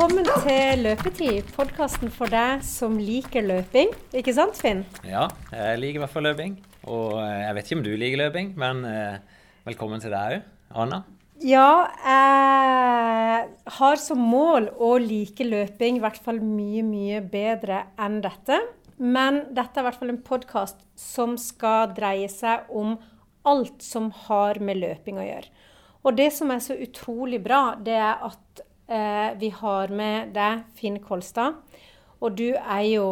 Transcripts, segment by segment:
Velkommen til Løpetid, podkasten for deg som liker løping. Ikke sant, Finn? Ja, jeg liker i hvert fall løping. Og eh, jeg vet ikke om du liker løping, men eh, velkommen til deg òg, Anna. Ja, jeg har som mål å like løping i hvert fall mye, mye bedre enn dette. Men dette er i hvert fall en podkast som skal dreie seg om alt som har med løping å gjøre. Og det som er så utrolig bra, det er at vi har med deg Finn Kolstad. Og du er jo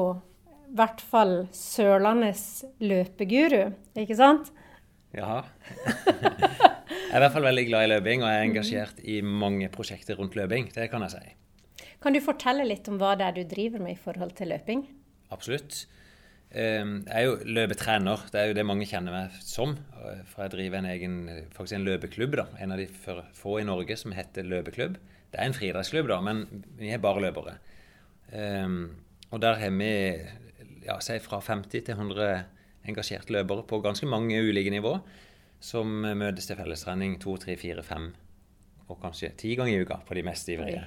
i hvert fall Sørlandets løpeguru, ikke sant? Ja. jeg er i hvert fall veldig glad i løping, og jeg er engasjert i mange prosjekter rundt løping. Det kan jeg si. Kan du fortelle litt om hva det er du driver med i forhold til løping? Absolutt. Ehm, jeg er jo løpetrener. Det er jo det mange kjenner meg som. For jeg driver en egen faktisk en løpeklubb. da, En av de få i Norge som heter løpeklubb. Det er en friidrettsklubb, da, men vi er bare løpere. Um, og der har vi ja, si fra 50 til 100 engasjerte løpere på ganske mange ulike nivå, som møtes til fellestrening to, tre, fire, fem og kanskje ti ganger i uka på de mest ivrige.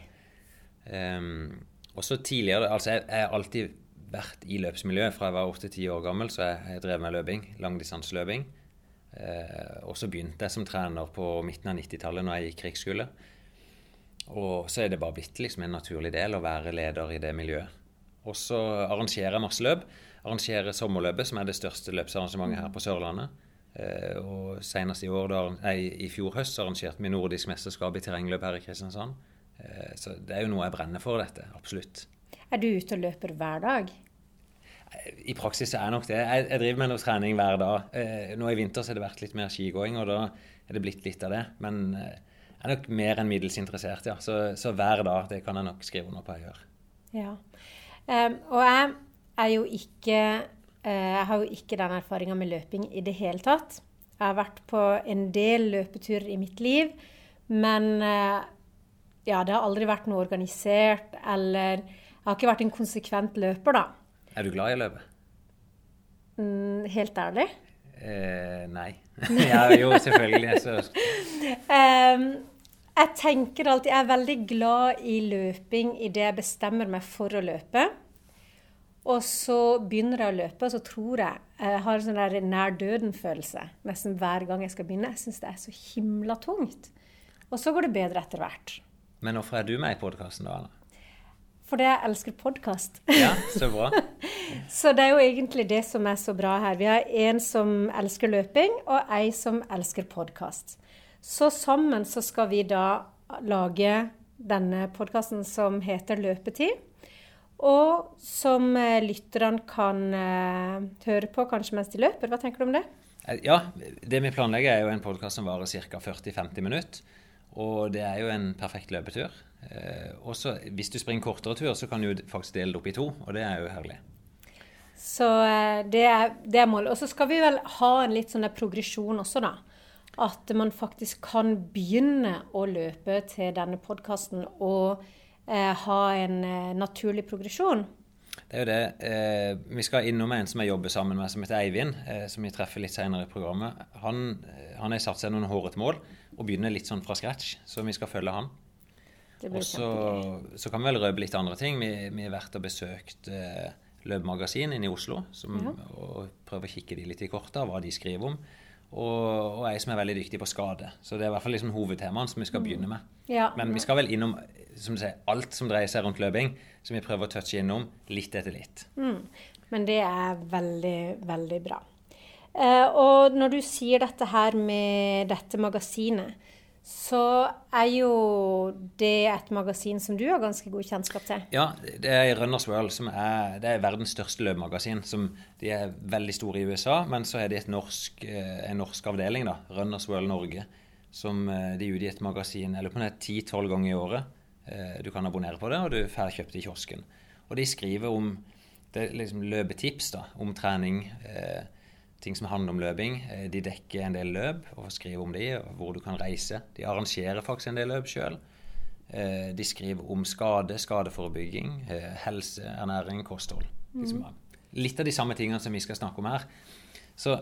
Um, også tidligere Altså, jeg har alltid vært i løpsmiljøet fra jeg var 8-10 år gammel, så jeg, jeg drev med løping. Langdistanseløping. Eh, og så begynte jeg som trener på midten av 90-tallet når jeg gikk krigsskole. Og så er det bare blitt liksom en naturlig del å være leder i det miljøet. Og så arrangerer jeg masse løp. Arrangerer Sommerløpet, som er det største løpsarrangementet her på Sørlandet. Eh, og senest i, år, da, nei, i fjor høst arrangerte vi nordisk mesterskap i terrengløp her i Kristiansand. Eh, så det er jo noe jeg brenner for, dette. Absolutt. Er du ute og løper hver dag? I praksis er jeg nok det. Jeg, jeg driver med noe trening hver dag. Eh, nå i vinter så har det vært litt mer skigåing, og da er det blitt litt av det. Men eh, er nok mer enn middels interessert, ja. Så, så, hver dag, det kan jeg nok skrive under på jeg gjør. Ja. Um, og jeg er jo ikke uh, Jeg har jo ikke den erfaringa med løping i det hele tatt. Jeg har vært på en del løpeturer i mitt liv, men uh, ja, det har aldri vært noe organisert eller jeg har ikke vært en konsekvent løper, da. Er du glad i å løpe? Mm, helt ærlig? Eh, nei. ja, jo, selvfølgelig. Så. Um, jeg tenker alltid Jeg er veldig glad i løping idet jeg bestemmer meg for å løpe. Og så begynner jeg å løpe, og så tror jeg jeg har en sånn der nær døden-følelse nesten hver gang jeg skal begynne. Jeg syns det er så himla tungt. Og så går det bedre etter hvert. Men hvorfor er du med i podkasten da, Anna? Fordi jeg elsker podkast. Ja, så bra. så det er jo egentlig det som er så bra her. Vi har en som elsker løping, og ei som elsker podkast. Så sammen så skal vi da lage denne podkasten som heter Løpetid. Og som eh, lytterne kan uh, høre på kanskje mens de løper. Hva tenker du om det? Eh, ja, det vi planlegger er jo en podkast som varer ca. 40-50 minutter. Og det er jo en perfekt løpetur. Eh, også hvis du springer kortere tur, så kan du faktisk dele det opp i to, og det er jo herlig. Så eh, det er, det er målet. Og så skal vi vel ha en litt sånn progresjon også, da. At man faktisk kan begynne å løpe til denne podkasten og eh, ha en eh, naturlig progresjon. Det er jo det. Eh, vi skal innom en som jeg jobber sammen med, som heter Eivind. Eh, som vi treffer litt senere i programmet. Han, eh, han har satt seg noen hårete mål og begynner litt sånn fra scratch, så vi skal følge han. Og så, så, kan vi vel røpe litt andre ting. Vi, vi har vært og besøkt eh, Løpmagasin inne i Oslo som, ja. og prøver å kikke de litt i korta, hva de skriver om. Og, og ei som er veldig dyktig på skade. Så det er i hvert fall liksom hovedtemaene som vi skal mm. begynne med. Ja. Men vi skal vel innom som du sier, alt som dreier seg rundt løping, som vi prøver å touche innom litt etter litt. Mm. Men det er veldig, veldig bra. Eh, og når du sier dette her med dette magasinet, så er jo det et magasin som du har ganske god kjennskap til? Ja, det er Runners World, som er, det er verdens største løpemagasin. de er veldig store i USA, men så er de norsk, eh, en norsk avdeling, da, Runners World Norge, som eh, de utgir et magasin eller på det ti-tolv ganger i året. Eh, du kan abonnere på det, og du får kjøpt det i kiosken. Og de skriver om det liksom løpetips, da, om trening. Eh, ting som handler om løping. Eh, de dekker en del løp og skriver om de, hvor du kan reise. De arrangerer faktisk en del løp sjøl. Eh, de skriver om skade, skadeforebygging, eh, helse, ernæring, kosthold. Liksom, litt av de samme tingene som vi skal snakke om her. Så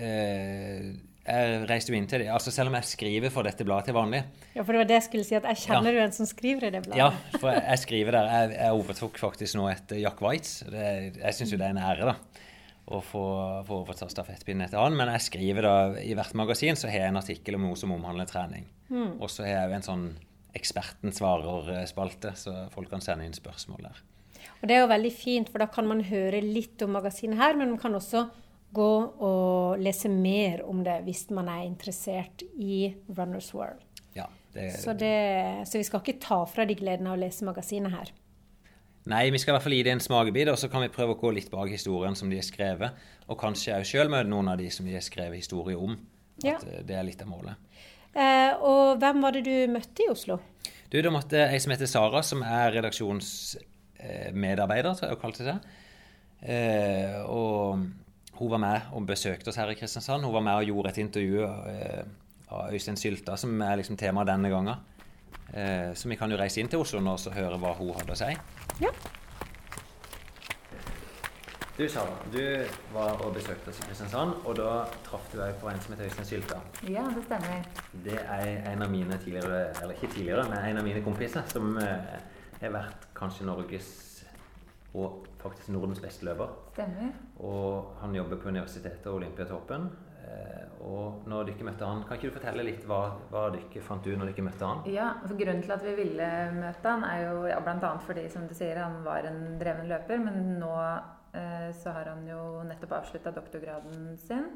eh, jeg reiste jo inn til det. Altså selv om jeg skriver for dette bladet til vanlig. Ja, for det var det jeg skulle si, at jeg kjenner jo en som skriver i det bladet. Ja, for jeg skriver der. Jeg, jeg overtok faktisk nå etter Jack Waitz. Det, jeg syns jo det er en ære, da. Å få, få overta stafettpinnen etter annen. Men jeg skriver da i hvert magasin så har jeg en artikkel om noe som omhandler trening. Og så har jeg jo en sånn Eksperten svarer-spalte, så folk kan sende inn spørsmål der. Og det er jo veldig fint, for da kan man høre litt om magasinet her, men man kan også gå og lese mer om det hvis man er interessert i Runners World. Ja, det, Så, det, så vi skal ikke ta fra de gleden av å lese magasinet her. Nei, vi skal i hvert fall gi det en smakebit, og så kan vi prøve å gå litt bak historien som de har skrevet. Og kanskje òg sjøl møte noen av de som de har skrevet historie om. Ja. At det er litt av målet. Eh, og hvem var det du møtte i Oslo? Du, da måtte ei som heter Sara, som er redaksjonsmedarbeider, tror jeg hun kalte seg. Eh, og hun var med og besøkte oss her i Kristiansand. Hun var med og gjorde et intervju eh, av Øystein Sylta, som er liksom tema denne gangen. Eh, så vi kan jo reise inn til Oslo nå og høre hva hun hadde å si. Ja. Du Sara, du var og besøkte oss i Kristiansand, og da traff du òg på en som heter Øystein Sylta. Ja, det stemmer. Det er en av mine tidligere, eller ikke tidligere, men en av mine kompiser som eh, har vært kanskje Norges og faktisk Nordens beste løper. Stemmer. Og han jobber på universitetet og Olympiatoppen. Eh, og når dere møtte han, kan ikke du fortelle litt hva, hva dere fant ut når dere møtte han? Ja, for Grunnen til at vi ville møte han, er jo ja, bl.a. fordi som du sier, han var en dreven løper. Men nå eh, så har han jo nettopp avslutta doktorgraden sin,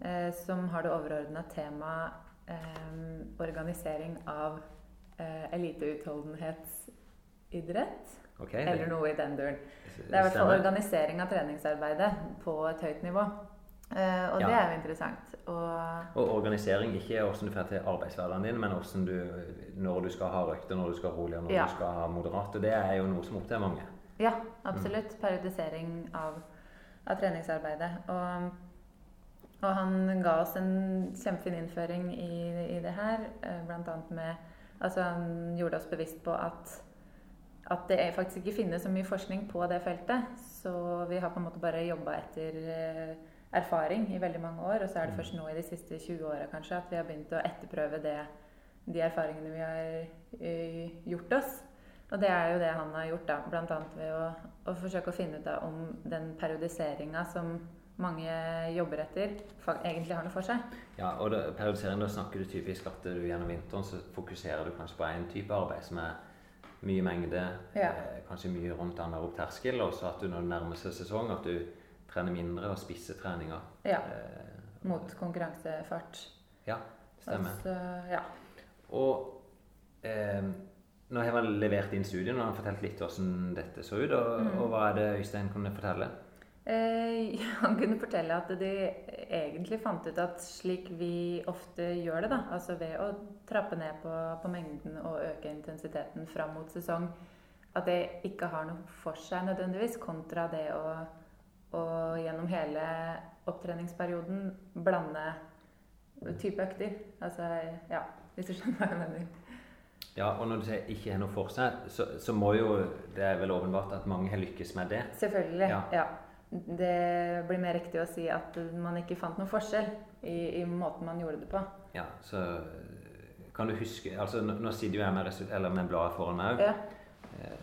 eh, som har det overordna temaet eh, organisering av eh, eliteutholdenhetsidrett. Ok, Eller noe i den duren. Det er i hvert fall organisering av treningsarbeidet på et høyt nivå. Uh, og Ja. det er jo interessant. Og Og organisering, ikke hvordan du får til arbeidshverdagen din, men hvordan du, når du skal ha røkter, når du skal ha rolig, og når Ja. du skal ha moderat. Og det er jo noe som opptar mange. Ja, absolutt. Periodisering av, av treningsarbeidet. Og, og han ga oss en kjempefin innføring i, i det her. eh, annet med Altså, han gjorde oss bevisst på at, at det faktisk ikke finnes så mye forskning på det feltet. Så vi har på en måte bare jobba etter eh, erfaring i veldig mange år. Og så er det først nå i de siste 20 åra kanskje at vi har begynt å etterprøve det, de erfaringene vi har eh, gjort oss. Og det er jo det han har gjort, da. Bl.a. ved å, å forsøke å finne ut da, om den periodiseringa som mange jobber etter, egentlig har noe for seg. Ja, og da, periodisering, da snakker du typisk at du gjennom vinteren så fokuserer du kanskje på en type arbeid som er mye mengde, Ja. eh, kanskje mye rundt anaerob terskel, og så at du når det nærmer seg sesong, at du trener mindre og spisser treninga. Ja. Eh, Mot konkurransefart. ja, stemmer. Altså, ja. Og eh, nå har man levert inn studien, og han fortalt litt hvordan dette så ut. Og, Mm. og hva er det Øystein kunne fortelle? Eh, han kunne fortelle at de egentlig fant ut at slik vi ofte gjør det, da, altså ved å trappe ned på, på mengden og øke intensiteten fram mot sesong, at det ikke har noe for seg nødvendigvis, kontra det å, å gjennom hele opptreningsperioden blande type økter. Altså, ja, hvis du skjønner hva jeg mener. Ja, og når du sier ikke har noe for seg, så, så må jo Det er vel åpenbart at mange har lykkes med det. Selvfølgelig. Ja. Ja. Det blir mer riktig å si at man ikke fant noe forskjell i, i måten man gjorde det på. Ja, så kan du huske altså Nå nå sitter jo jeg med, eller med bladet foran meg òg. Ja.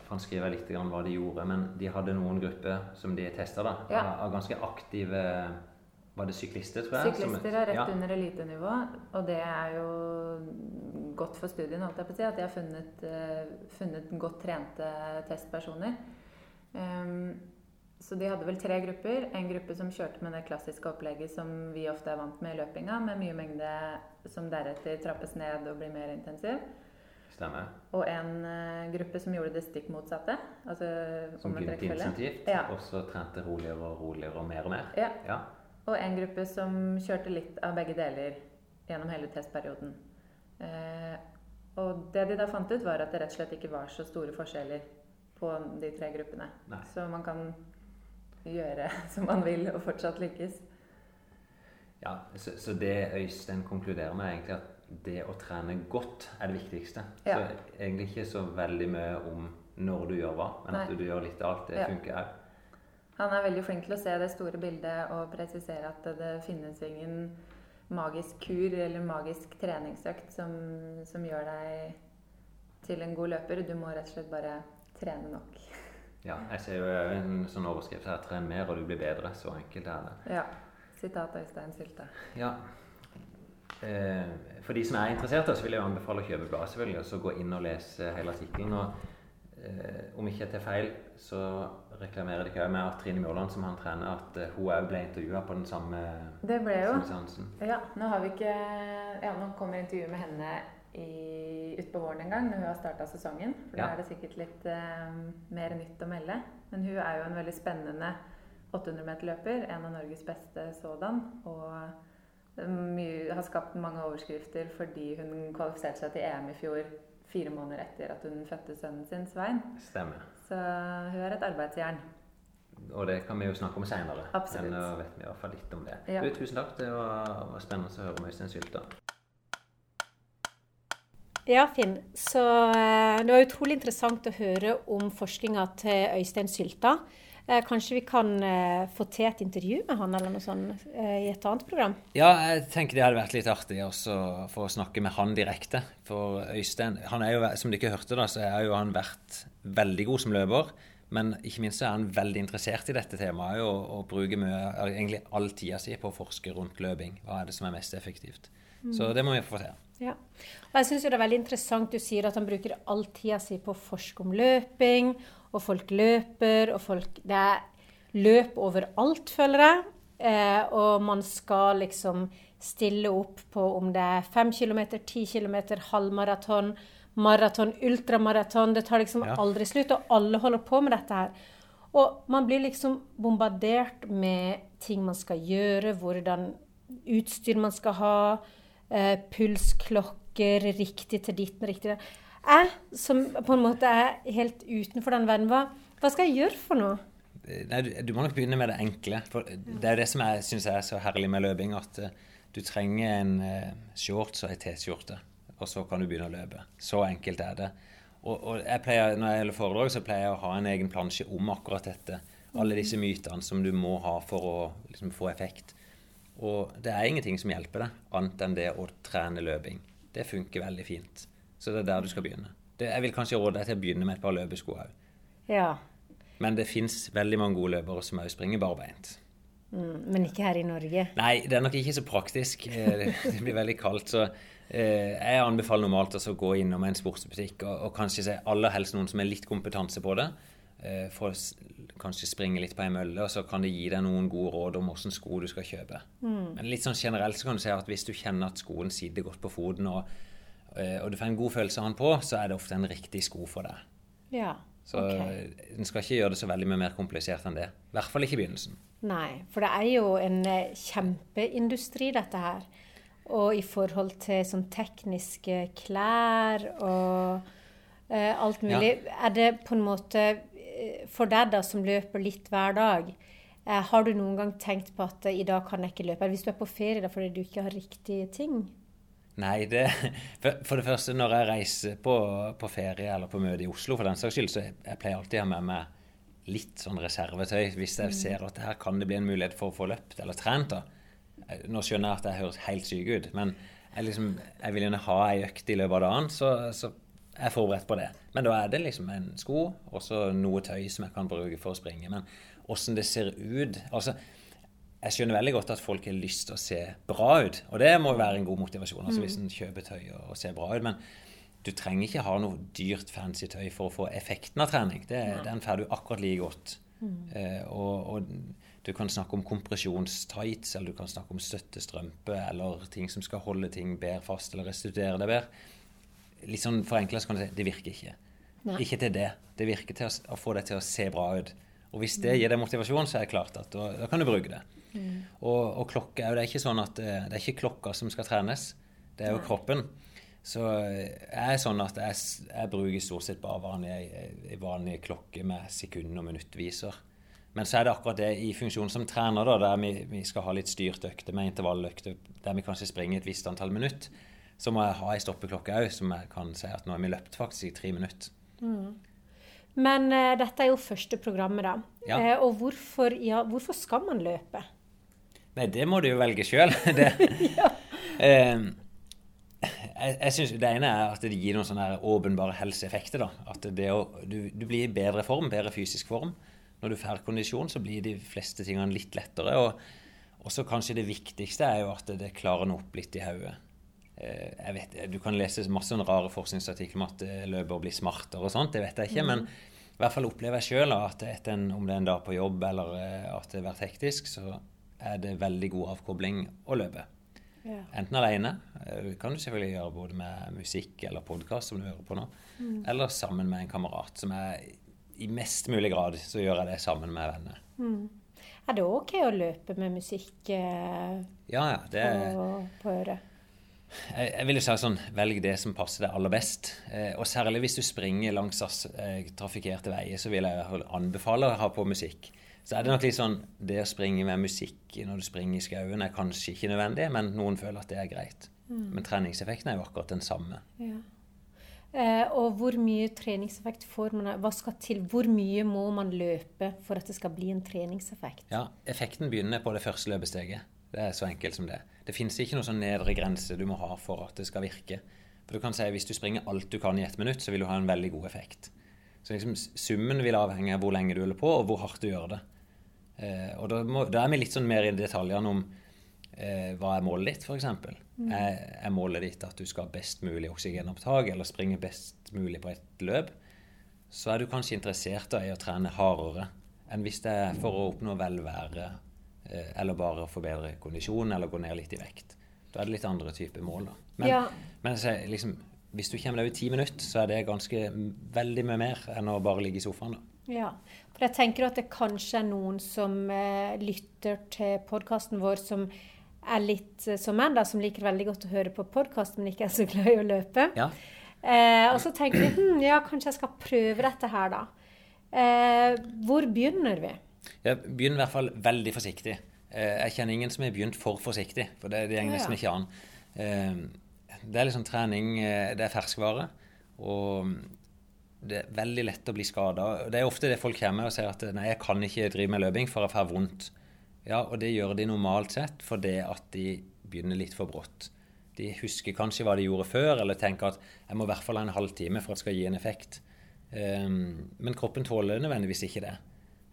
Han skriver litt grann hva de gjorde, men de hadde noen grupper som de testa. Ja. Av, ganske aktive Var det syklister, tror jeg? Syklister er rett ja. under elitenivå, og det er jo godt for studien holdt jeg på å si, at de har funnet, eh, funnet godt trente testpersoner. Ehm, så de hadde vel tre grupper. En gruppe som kjørte med det klassiske opplegget som vi ofte er vant med i løpinga, med mye mengde som deretter trappes ned og blir mer intensiv. Stemmer. Og en uh, gruppe som gjorde det stikk motsatte. Altså Som begynte intensivt, Ja. og så trente roligere og roligere og mer og mer. Ja. Ja. Og en gruppe som kjørte litt av begge deler gjennom hele testperioden. Uh, og det de da fant ut, var at det rett og slett ikke var så store forskjeller på de tre gruppene. Nei. Så man kan gjøre som man vil og fortsatt lykkes. Ja, så, så det Øystein konkluderer med, er egentlig at det å trene godt er det viktigste. Ja. Så egentlig ikke så veldig mye om når du gjør hva, men at du gjør litt av alt. Det Ja. funker òg. Han er veldig flink til å se det store bildet og presisere at det finnes ingen magisk kur eller magisk treningsøkt som, som gjør deg til en god løper. Du må rett og slett bare trene nok. Ja, jeg ser jo en sånn overskrift her 'Tren mer, og du blir bedre'. Så enkelt er det. Ja. Sitat Øystein Sylte. Ja. Eh, for de som er interessert, så vil jeg anbefale å kjøpe bladet, selvfølgelig, og så gå inn og lese hele artikkelen. Og eh, om ikke jeg tar feil, så reklamerer de ikke med at Trine Mjåland, som han trener, at uh, hun òg ble intervjua på den samme Det ble jo. Ja, nå har vi ikke Ja, nå kommer intervjuet med henne utpå våren en gang, når hun har starta sesongen. For Ja. da er det sikkert litt uh, mer nytt å melde. Men hun er jo en veldig spennende 800-meterløper. En av Norges beste sådan. Og eh, mye, har skapt mange overskrifter fordi hun kvalifiserte seg til EM i fjor fire måneder etter at hun fødte sønnen sin, Svein. Stemmer. Så hun er et arbeidsjern. Og det kan vi jo snakke om seinere. Men nå vet vi i hvert fall litt om det. Ja. Du, tusen takk. Det var, var spennende å høre om Øystein Sylta. Ja, Finn. Så eh, det var utrolig interessant å høre om forskninga til Øystein Sylta. Eh, kanskje vi kan eh, få til et intervju med han eller noe sånt i et annet program? Ja, jeg tenker det hadde vært litt artig også for å snakke med han direkte. For Øystein han er jo, Som dere hørte, da, så har jo han vært veldig god som løper. Men ikke minst så er han veldig interessert i dette temaet og, og bruker mye, egentlig all tida si på å forske rundt løping. Hva er det som er mest effektivt? Så det må vi få til. Ja. Og jeg syns det er veldig interessant du sier at han bruker all tida si på å forske om løping, og folk løper, og folk Det er løp overalt, føler jeg. Eh, og man skal liksom stille opp på om det er 5 km, 10 km, halvmaraton, maraton, ultramaraton. Det tar liksom Ja. aldri slutt, og alle holder på med dette her. Og man blir liksom bombardert med ting man skal gjøre, hvordan utstyr man skal ha, eh, pulsklokker, riktig til ditten, riktig Jeg, som på en måte er helt utenfor den verden, hva, hva skal jeg gjøre for noe? Nei, du, du må nok begynne med det enkle. For det er jo det som jeg syns er så herlig med løping, at uh, du trenger en uh, shorts og ei T-skjorte, og så kan du begynne å løpe. Så enkelt er det. Og, og jeg pleier, når jeg holder foredrag, så pleier jeg å ha en egen plansje om akkurat dette. Alle disse mytene som du må ha for å liksom, få effekt. Og det er ingenting som hjelper deg, annet enn det å trene løping. Det funker veldig fint. Så det er der du skal begynne. Det, jeg vil kanskje råde deg til å begynne med et par løpesko òg. Ja, Men det fins veldig mange gode løpere som òg springer barbeint. mm, men ikke her i Norge. Nei, det er nok ikke så praktisk. Eh, Det blir veldig kaldt. Så eh, jeg anbefaler normalt å gå innom en sportsbutikk og, og kanskje se aller helst noen som er litt kompetanse på det. eh, For kanskje springe litt på ei mølle, og så kan det gi deg noen gode råd om hvilke sko du skal kjøpe. Men litt sånn generelt så kan du si at hvis du kjenner at skoen sitter godt på foten, og, eh, og du får en god følelse av den på, så er det ofte en riktig sko for deg. Ja, Så ok. eh, en skal ikke gjøre det så veldig mye mer komplisert enn det. I hvert fall ikke i begynnelsen. Nei, for det er jo en eh, kjempeindustri, dette her. Og i forhold til sånn tekniske klær og eh, alt mulig. Er det på en måte For deg da, som løper litt hver dag, eh, har du noen gang tenkt på at eh, i dag kan jeg ikke løpe? Eller hvis du er på ferie da, fordi du ikke har riktige ting? Nei, det For, det første, når jeg reiser på, på ferie eller på møte i Oslo, for den saks skyld, så jeg, jeg pleier alltid å ha med meg litt sånn reservetøy hvis jeg ser at her kan det bli en mulighet for å få løpt eller trent. da. Eh, Nå skjønner jeg at jeg høres helt syk ut, men jeg, liksom, jeg vil gjerne ha ei økt i løpet av dagen, så, så jeg er forberedt på det. Men da er det liksom en sko og så noe tøy som jeg kan bruke for å springe. Men åssen det ser ut altså jeg skjønner veldig godt at folk har lyst til å se bra ut. Og det må jo være en god motivasjon altså hvis en kjøper tøy og, og ser bra ut. Men du trenger ikke ha noe dyrt, fancy tøy for å få effekten av trening. Det, Den får du akkurat like godt. Eh, og, og du kan snakke om kompresjonstights, eller du kan snakke om støttestrømpe, eller ting som skal holde ting bedre fast, eller restituere det bedre. Litt sånn forenkla så kan du si det virker ikke. Nei. Ikke til det. Det virker til å, å få det til å se bra ut. Og hvis det gir deg motivasjon, så er det klart at da, da kan du bruke det. Og, og klokke er jo det er ikke sånn at eh, det er ikke klokka som skal trenes, det er jo kroppen. Så eh, jeg er sånn at jeg, jeg bruker stort sett bare vanlige, vanlige klokker med sekund- og minuttviser. Men så er det akkurat det i funksjon som trener, da, der vi, vi skal ha litt styrt økte med intervalløkter, der vi kanskje springer et visst antall minutt, så må jeg ha ei stoppeklokke òg, som jeg kan si at nå har vi løpt faktisk i tre minutter. Men uh, dette er jo første programmet, da. Ja. Uh, og hvorfor, ja, hvorfor skal man løpe? Nei, det må du jo velge sjøl. Det, uh, jeg, jeg synes Det ene er at det gir noen sånne åpenbare helseeffekter. da. At det å, du, du blir i bedre form, bedre fysisk form. Når du får kondisjon, så blir de fleste tingene litt lettere. Og også kanskje det viktigste er jo at det klarer noe opp litt i hodet. Eh, jeg vet, Du kan lese masse rare forskningsartikler om at løper blir smartere og sånt. Det vet jeg ikke. men i hvert fall opplever jeg sjøl at etter en, om det er en dag på jobb eller eh, at det har vært hektisk, så er det veldig god avkobling å løpe. Ja. Enten alene, eh, det kan du selvfølgelig gjøre både med musikk eller podkast, som du hører på nå, mm. eller sammen med en kamerat. som er I mest mulig grad så gjør jeg det sammen med venner. Mm. Er det OK å løpe med musikk eh, ja, ja, det på, på øret? Jeg, jeg ville si sånn, velg det som passer deg aller best. Eh, og særlig hvis du springer langs eh, trafikkerte veier, så vil jeg anbefale å ha på musikk. Så er det nok litt sånn Det å springe med musikk når du springer i skauen, er kanskje ikke nødvendig, men noen føler at det er greit. Mm. Men treningseffekten er jo akkurat den samme. Ja. Eh, og hvor mye treningseffekt får man? Hva skal til? Hvor mye må man løpe for at det skal bli en treningseffekt? Ja, Effekten begynner på det første løpesteget. Det er så enkelt som det. Det fins ikke noen sånn nedre grense du må ha for at det skal virke. For du kan si at Hvis du springer alt du kan i ett minutt, så vil du ha en veldig god effekt. Så liksom, Summen vil avhenge av hvor lenge du holder på, og hvor hardt du gjør det. Eh, og da, må, da, er vi litt sånn mer i detaljene om eh, hva er målet ditt, f.eks. Mm. Er, er målet ditt at du skal ha best mulig oksygenopptak, eller springe best mulig på et løp? Så er du kanskje interessert i å trene hardere enn hvis det er for å oppnå velvære eller bare forbedre kondisjon eller gå ned litt i vekt. Da er det litt andre typer mål. da. Men, ja. men så, liksom, hvis du kommer deg over ti minutter, så er det ganske veldig mye mer enn å bare ligge i sofaen. da. Ja, for jeg tenker at det kanskje er noen som eh, lytter til podkasten vår, som er litt eh, som meg, da, som liker veldig godt å høre på podkast, men ikke er så glad i å løpe. Ja. Eh, og så tenker vi hm, ja, kanskje jeg skal prøve dette her, da. Eh, hvor begynner vi? Ja, begynn i hvert fall veldig forsiktig. Eh, jeg kjenner ingen som har begynt for forsiktig, for det, det går nesten ikke an. Eh, det er liksom trening eh, Det er ferskvare. Og det er veldig lett å bli skada. Det er ofte det folk kommer og sier at nei, jeg kan ikke drive med løping, for jeg får vondt. Ja, og det gjør de normalt sett fordi at de begynner litt for brått. De husker kanskje hva de gjorde før, eller tenker at jeg må i hvert fall ha en halvtime for at det skal gi en effekt. Men kroppen tåler nødvendigvis ikke det.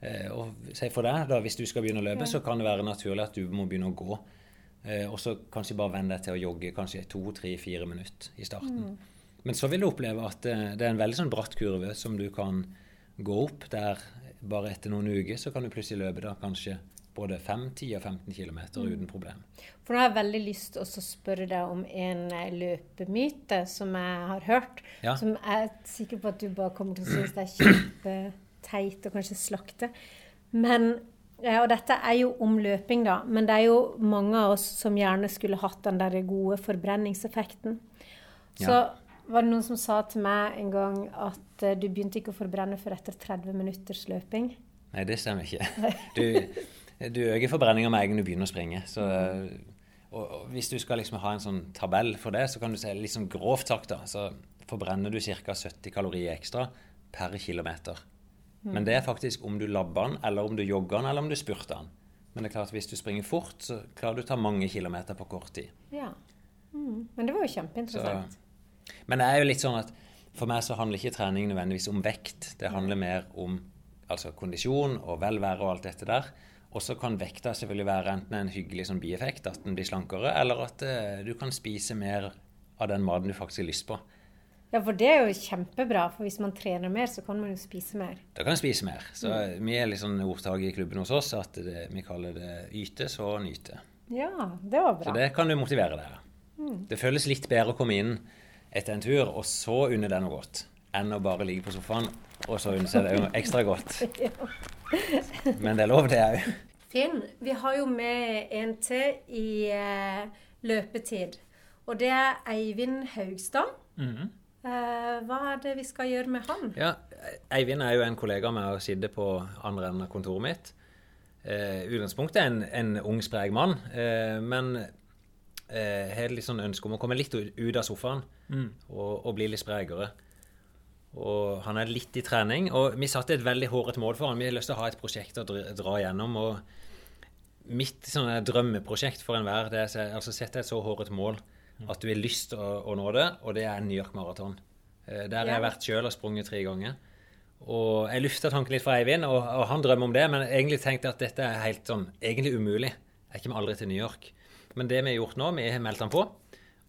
Eh, og si for deg, da, Hvis du skal begynne å løpe, så kan det være naturlig at du må begynne å gå. Eh, og så kanskje bare venne deg til å jogge kanskje to, tre, fire minutter i starten. Mm. Men så vil du oppleve at det, det er en veldig sånn bratt kurve som du kan gå opp, der bare etter noen uker så kan du plutselig løpe da kanskje både 5, 10 og 15 km mm. uten problem. For nå har jeg veldig lyst til å spørre deg om en eh, løpemyte som jeg har hørt. Ja. Som jeg er sikker på at du bare kommer til å synes det er kjempe teit og kanskje slakte. Men, og dette er jo om løping, da, men det er jo mange av oss som gjerne skulle hatt den der gode forbrenningseffekten. Så ja. var det noen som sa til meg en gang at uh, du begynte ikke å forbrenne før etter 30 minutters løping. Nei, det stemmer ikke. Du, du øker forbrenninga med en gang du begynner å springe. Så, og, og, hvis du skal liksom ha en sånn tabell for det, så kan du se litt sånn grovt sagt da, så forbrenner du ca. 70 kalorier ekstra per kilometer. Mm. Men det er faktisk om du labber den, eller om du jogger den, eller om du spurter den. Men det er klart at hvis du springer fort, så klarer du å ta mange kilometer på kort tid. Ja. Mm. Men det var jo kjempeinteressant. Så, men det er jo litt sånn at for meg så handler ikke trening nødvendigvis om vekt. Det handler mer om altså kondisjon og velvære og alt dette der. Og så kan vekta selvfølgelig være enten en hyggelig sånn bieffekt, at den blir slankere, eller at uh, du kan spise mer av den maten du faktisk har lyst på. Ja, for det er jo kjempebra. For hvis man trener mer, så kan man jo spise mer. Da kan man spise mer. Så mm. vi er litt sånn ordtak i klubben hos oss at det, vi kaller det yte, så nyte. Ja, det var bra. Så det kan du motivere deg. Mm. Det føles litt bedre å komme inn etter en tur, og så unne deg noe godt, enn å bare ligge på sofaen og så unne seg det ekstra godt. Men det er lov, det òg. Finn, vi har jo med en til i eh, løpetid. Og det er Eivind Haugstad. Mm. Eh, hva er det vi skal gjøre med han? Ja, Eivind er jo en kollega med å sitte på andre enden av kontoret mitt. Eh, utgangspunktet er en, en ung, sprek mann, eh, men eh, har litt sånn ønske om å komme litt ut av sofaen mm. og, og, bli litt sprekere. Og han er litt i trening. Og vi satte et veldig hårete mål for han. Vi har lyst til å ha et prosjekt å dra, dra gjennom. og mitt sånn, drømmeprosjekt for enhver det er altså sette et så hårete mål at du har lyst til å, å, nå det, og det er New York Marathon. Eh, der har jeg vært sjøl og sprunget tre ganger. Og jeg lufta tanken litt for Eivind, og, og, han drømmer om det, men egentlig tenkte jeg at dette er helt sånn egentlig umulig. Jeg kommer aldri til New York. Men det vi har gjort nå, vi har meldt han på.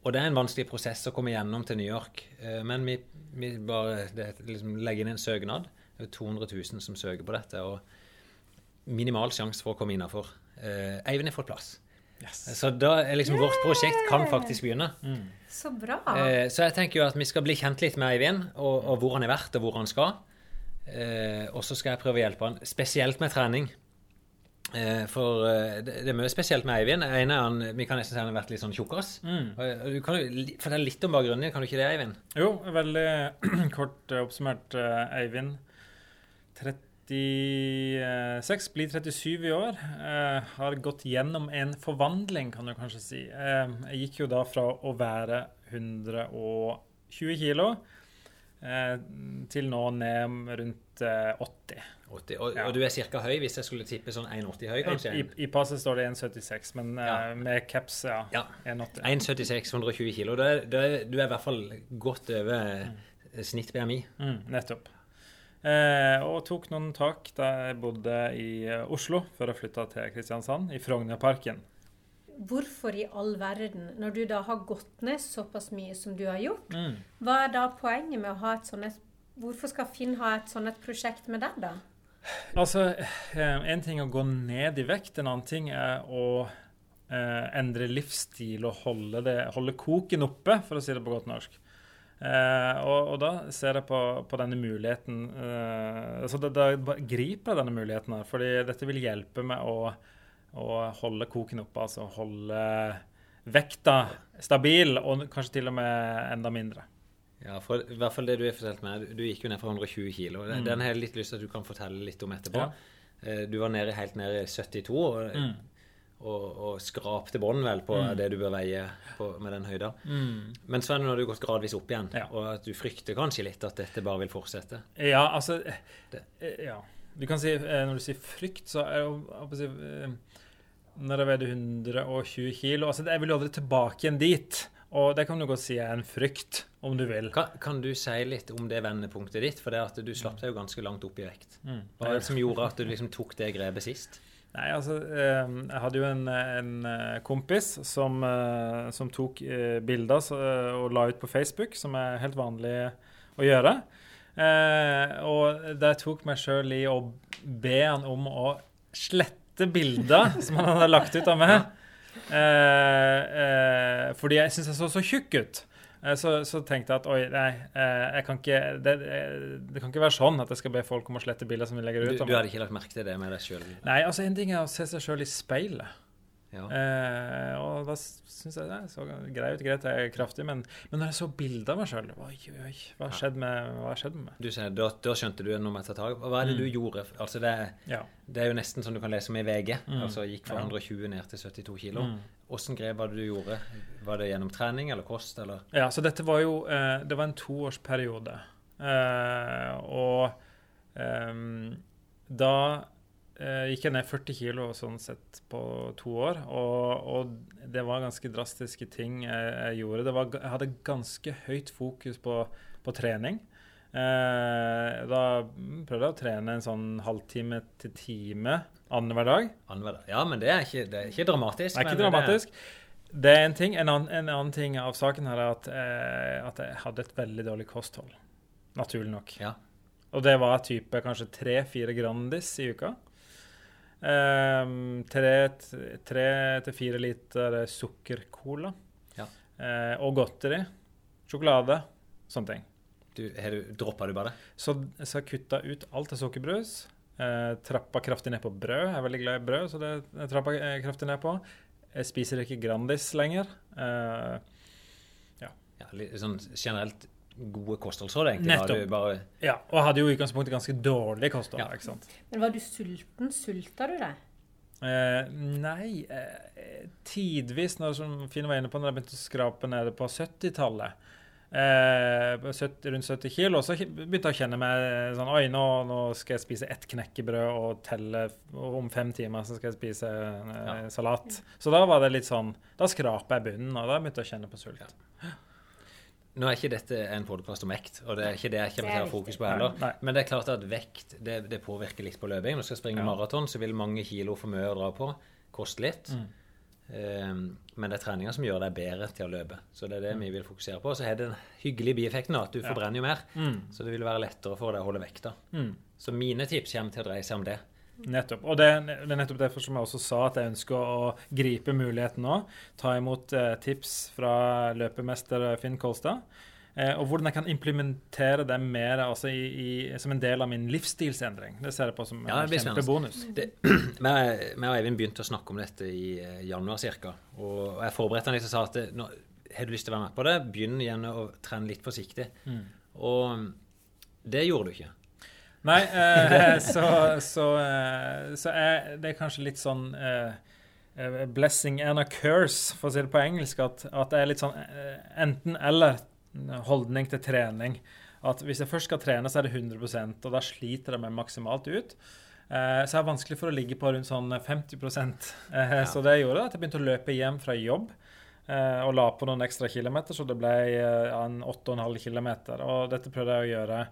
Og det er en vanskelig prosess å komme gjennom til New York. Eh, men vi, vi bare det, liksom, legger inn en søknad. Det er 200 000 som søker på dette. Og minimal sjanse for å komme innafor. Eh, Eivind har fått plass. Yes. Så da er liksom yeah! vårt prosjekt kan faktisk begynne. Mm. Så bra. Eh, så jeg tenker jo at vi skal bli kjent litt med Eivind, og, og hvor han er vært, og hvor han skal. Eh, og så skal jeg prøve å hjelpe han, spesielt med trening. Eh, for eh, det, det, er mye spesielt med Eivind. En er han, Vi kan nesten si han har vært litt sånn tjukkas. Mm. Du kan jo fortelle litt om bakgrunnen din, kan du ikke det, Eivind? Jo, veldig kort oppsummert, Eivind. 30 36, blir 37 i år. Eh, har gått gjennom en forvandling, kan du kanskje si. Eh, jeg gikk jo da fra å være 120 kilo eh, til nå ned rundt 80. 80. Og, ja. og, du er ca. høy hvis jeg skulle tippe sånn 1,80 høy, kanskje? I, i, passet står det 1,76, men ja. med caps, ja. ja. 1,80. 1,76, 120 kilo. Du er, du er, du er i hvert fall godt over mm. snitt BMI. Mm, nettopp. Eh, og tok noen tak da jeg bodde i eh, Oslo før jeg flytta til Kristiansand, i Frognerparken. Hvorfor i all verden, når du da har gått ned såpass mye som du har gjort, mm. hva er da poenget med å ha et sånt Hvorfor skal Finn ha et sånt prosjekt med deg, da? Altså, én En ting er å gå ned i vekt, en annen ting er å eh, endre livsstil og holde, det, holde koken oppe, for å si det på godt norsk. Eh, og, og, da ser jeg på, på denne muligheten eh, altså da, da, griper jeg denne muligheten her, fordi dette vil hjelpe med å, å holde koken oppe. Altså holde vekta stabil, og kanskje til og med enda mindre. Ja, for i hvert fall det du har fortalt meg. Du gikk jo ned fra 120 kilo, Mm. Den har jeg litt lyst til at du kan fortelle litt om etterpå. Ja. Eh, du var nede, helt nede i 72. og mm og, og skrapte bånd vel på mm. det du bør veie på, med den høyda. Mm. Men Sven, nå har du gått gradvis opp igjen, ja. og at du frykter kanskje litt at dette bare vil fortsette. Ja, altså det. Eh, ja. Du kan si, eh, Når du sier frykt, så er det eh, Når jeg veide 120 kilo altså Jeg vil jo aldri tilbake igjen dit. Og det kan du godt si er en frykt, om du vil. Kan, kan du si litt om det vendepunktet ditt? For det at du slapp deg jo ganske langt opp i vekt. Mm. Hva er det som gjorde at du liksom tok det grepet sist? Nei, altså ehm, Jeg hadde jo en, en eh, kompis som, eh, som, tok eh, bilder og la ut på Facebook, som er helt vanlig å gjøre. Og der tok meg sjøl i å be han om å slette bilder som han hadde lagt ut av meg. Fordi jeg syns jeg så så tjukk ut. Eh, så, så, tenkte jeg at oi, nei, eh, jeg kan ikke, det, eh, det, kan ikke være sånn at jeg skal be folk om å slette bilder som vi legger ut. Du, du hadde ikke lagt merke til det med deg sjøl? Nei, altså en ting er å se seg sjøl i speilet. Ja. Eh, og da syns jeg det så greit ut. Greit, jeg er kraftig, men, men når jeg så bilder av meg sjøl Oi, oi, hva har skjedd med, med meg? Du ser, da, da, skjønte du noe med å ta tak Hva er det mm. du gjorde? Altså det, ja. det, er jo nesten sånn du kan lese om i VG. Mm. Altså Gikk fra 120 ned til 72 kilo. Mm. Åssen grep var det du gjorde? Var det gjennom trening eller kost? Eller? Ja, så dette var jo eh, Det var en toårsperiode. Eh, og eh, da gikk jeg ned 40 kilo sånn sett på to år. Og, og det var ganske drastiske ting jeg, gjorde. Var, jeg hadde ganske høyt fokus på, på trening. Da prøvde jeg å trene en sånn halvtime til time Annenhver dag? Annenhver dag. Ja, men det er ikke, det er ikke dramatisk. Det er ikke dramatisk. Det er, det er en ting. En annen, en annen, ting av saken her er at, eh, at, jeg hadde et veldig dårlig kosthold. Naturlig nok. Ja. Og det var type kanskje tre-fire Grandis i uka. Um, tre til fire liter sukkercola. Ja. Uh, og godteri. Sjokolade. Sånne ting. Du, Droppa du bare? Så, så jeg kutta ut alt av sukkerbrus. Eh, trappa kraftig ned på brød. Jeg er veldig glad i brød, så det trappa jeg eh, kraftig ned på. Jeg spiser ikke Grandis lenger. Eh, ja. ja litt, sånn generelt gode kostholdsråd, egentlig. Nettopp. Bare... Ja, og jeg hadde jo i utgangspunktet ganske dårlig kosthold. Ja. ikke sant? Men var du sulten? Sulta du deg? Eh, nei, eh, tidvis, når, som Finn var inne på, når jeg begynte å skrape nede på 70-tallet, eh, 70, rundt 70 kilo, så begynte jeg å kjenne meg sånn Oi, nå, nå skal jeg spise ett knekkebrød og telle og om fem timer så skal jeg spise eh, salat. Så da var det litt sånn Da skraper jeg bunnen, og da begynte jeg å kjenne på sult. Nå er ikke dette en podkast om vekt, og det er ikke det jeg kommer til å ha fokus på heller. Nei. Men det er klart at vekt det, det påvirker litt på løping. Når du skal springe Ja. maraton, så vil mange kilo for mye å dra på. Koste litt. Mm. Eh, men det er treninga som gjør deg bedre til å løpe. Så det er det Mm. vi vil fokusere på. Så har det den hyggelige bieffekten at du forbrenner jo mer. Mm. Så det vil være lettere for deg å holde vekta. Mm. Så mine tips kommer til å dreie seg om det. Nettopp. Og det, er nettopp derfor som jeg også sa at jeg ønsker å gripe muligheten nå. Ta imot eh, tips fra løpemester Finn Kolstad. Eh, og hvordan jeg kan implementere det mer altså i, i, som en del av min livsstilsendring. Det ser jeg på som en ja, kjempebonus. Vi og Eivind begynte å snakke om dette i eh, januar ca. Og jeg forberedte han litt og sa at det, nå, har du lyst til å være med på det, begynn igjen å trene litt forsiktig. Mm. Og det gjorde du ikke. Nei, eh, så, så, eh, så er det er kanskje litt sånn eh, eh, blessing and a curse, for å si det på engelsk. At, at det er litt sånn eh, enten-eller holdning til trening. At hvis jeg først skal trene, så er det 100% og da sliter jeg meg maksimalt ut. Eh, så er det vanskelig for å ligge på rundt sånn 50 eh, Så det gjorde at jeg begynte å løpe hjem fra jobb. eh, og la på noen ekstra kilometer, så det ble eh, en 8,5 km. Og dette prøvde jeg å gjøre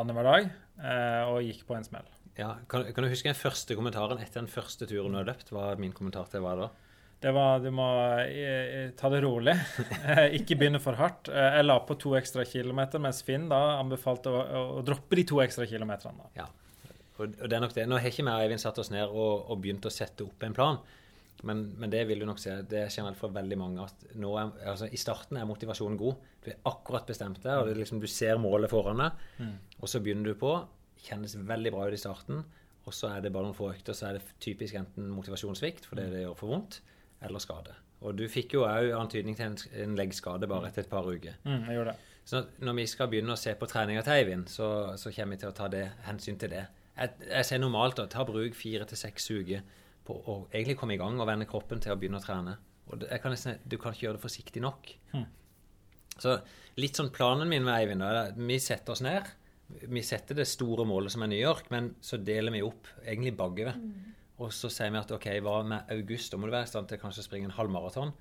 annenhver dag, eh, og gikk på en smell. Ja, kan, kan du huske den første kommentaren etter den første turen du har løpt? Hva min kommentar til var da? Det var du må eh, ta det rolig. Eh, ikke begynne for hardt. Eh, jeg la på to ekstra kilometer, mens Finn da anbefalte å, å, droppe de to ekstra kilometerne. Ja. Og, og det er nok det. Nå har ikke vi og Eivind satt oss ned og, og begynt å sette opp en plan. Men, men det vil du nok se. Det er generelt for veldig mange at nå er, altså, i starten er motivasjonen god. Du er akkurat bestemt deg, og det liksom, du ser målet foran deg. Og så begynner du på. Kjennes veldig bra ut i starten. Og så er det bare noen få økter, så er det typisk enten motivasjonssvikt fordi det gjør for vondt, eller skade. Og du fikk jo òg antydning til en, en leggskade bare etter et par uker. Mm, jeg gjorde det. Så når vi skal begynne å se på treninga til Eivind, så, så kommer vi til å ta det, hensyn til det. Jeg, jeg ser normalt å ta bruk fire til seks uker på å egentlig komme i gang og vende kroppen til å begynne å trene. Og det, jeg kan nesten, du kan ikke gjøre det forsiktig nok. Mm. Så litt sånn planen min med Eivind er at vi setter oss ned. Vi setter det store målet som er New York, men så deler vi opp egentlig bakover. Og så sier vi at ok, hva med august? Da må du være i stand til kanskje å springe en halvmaraton.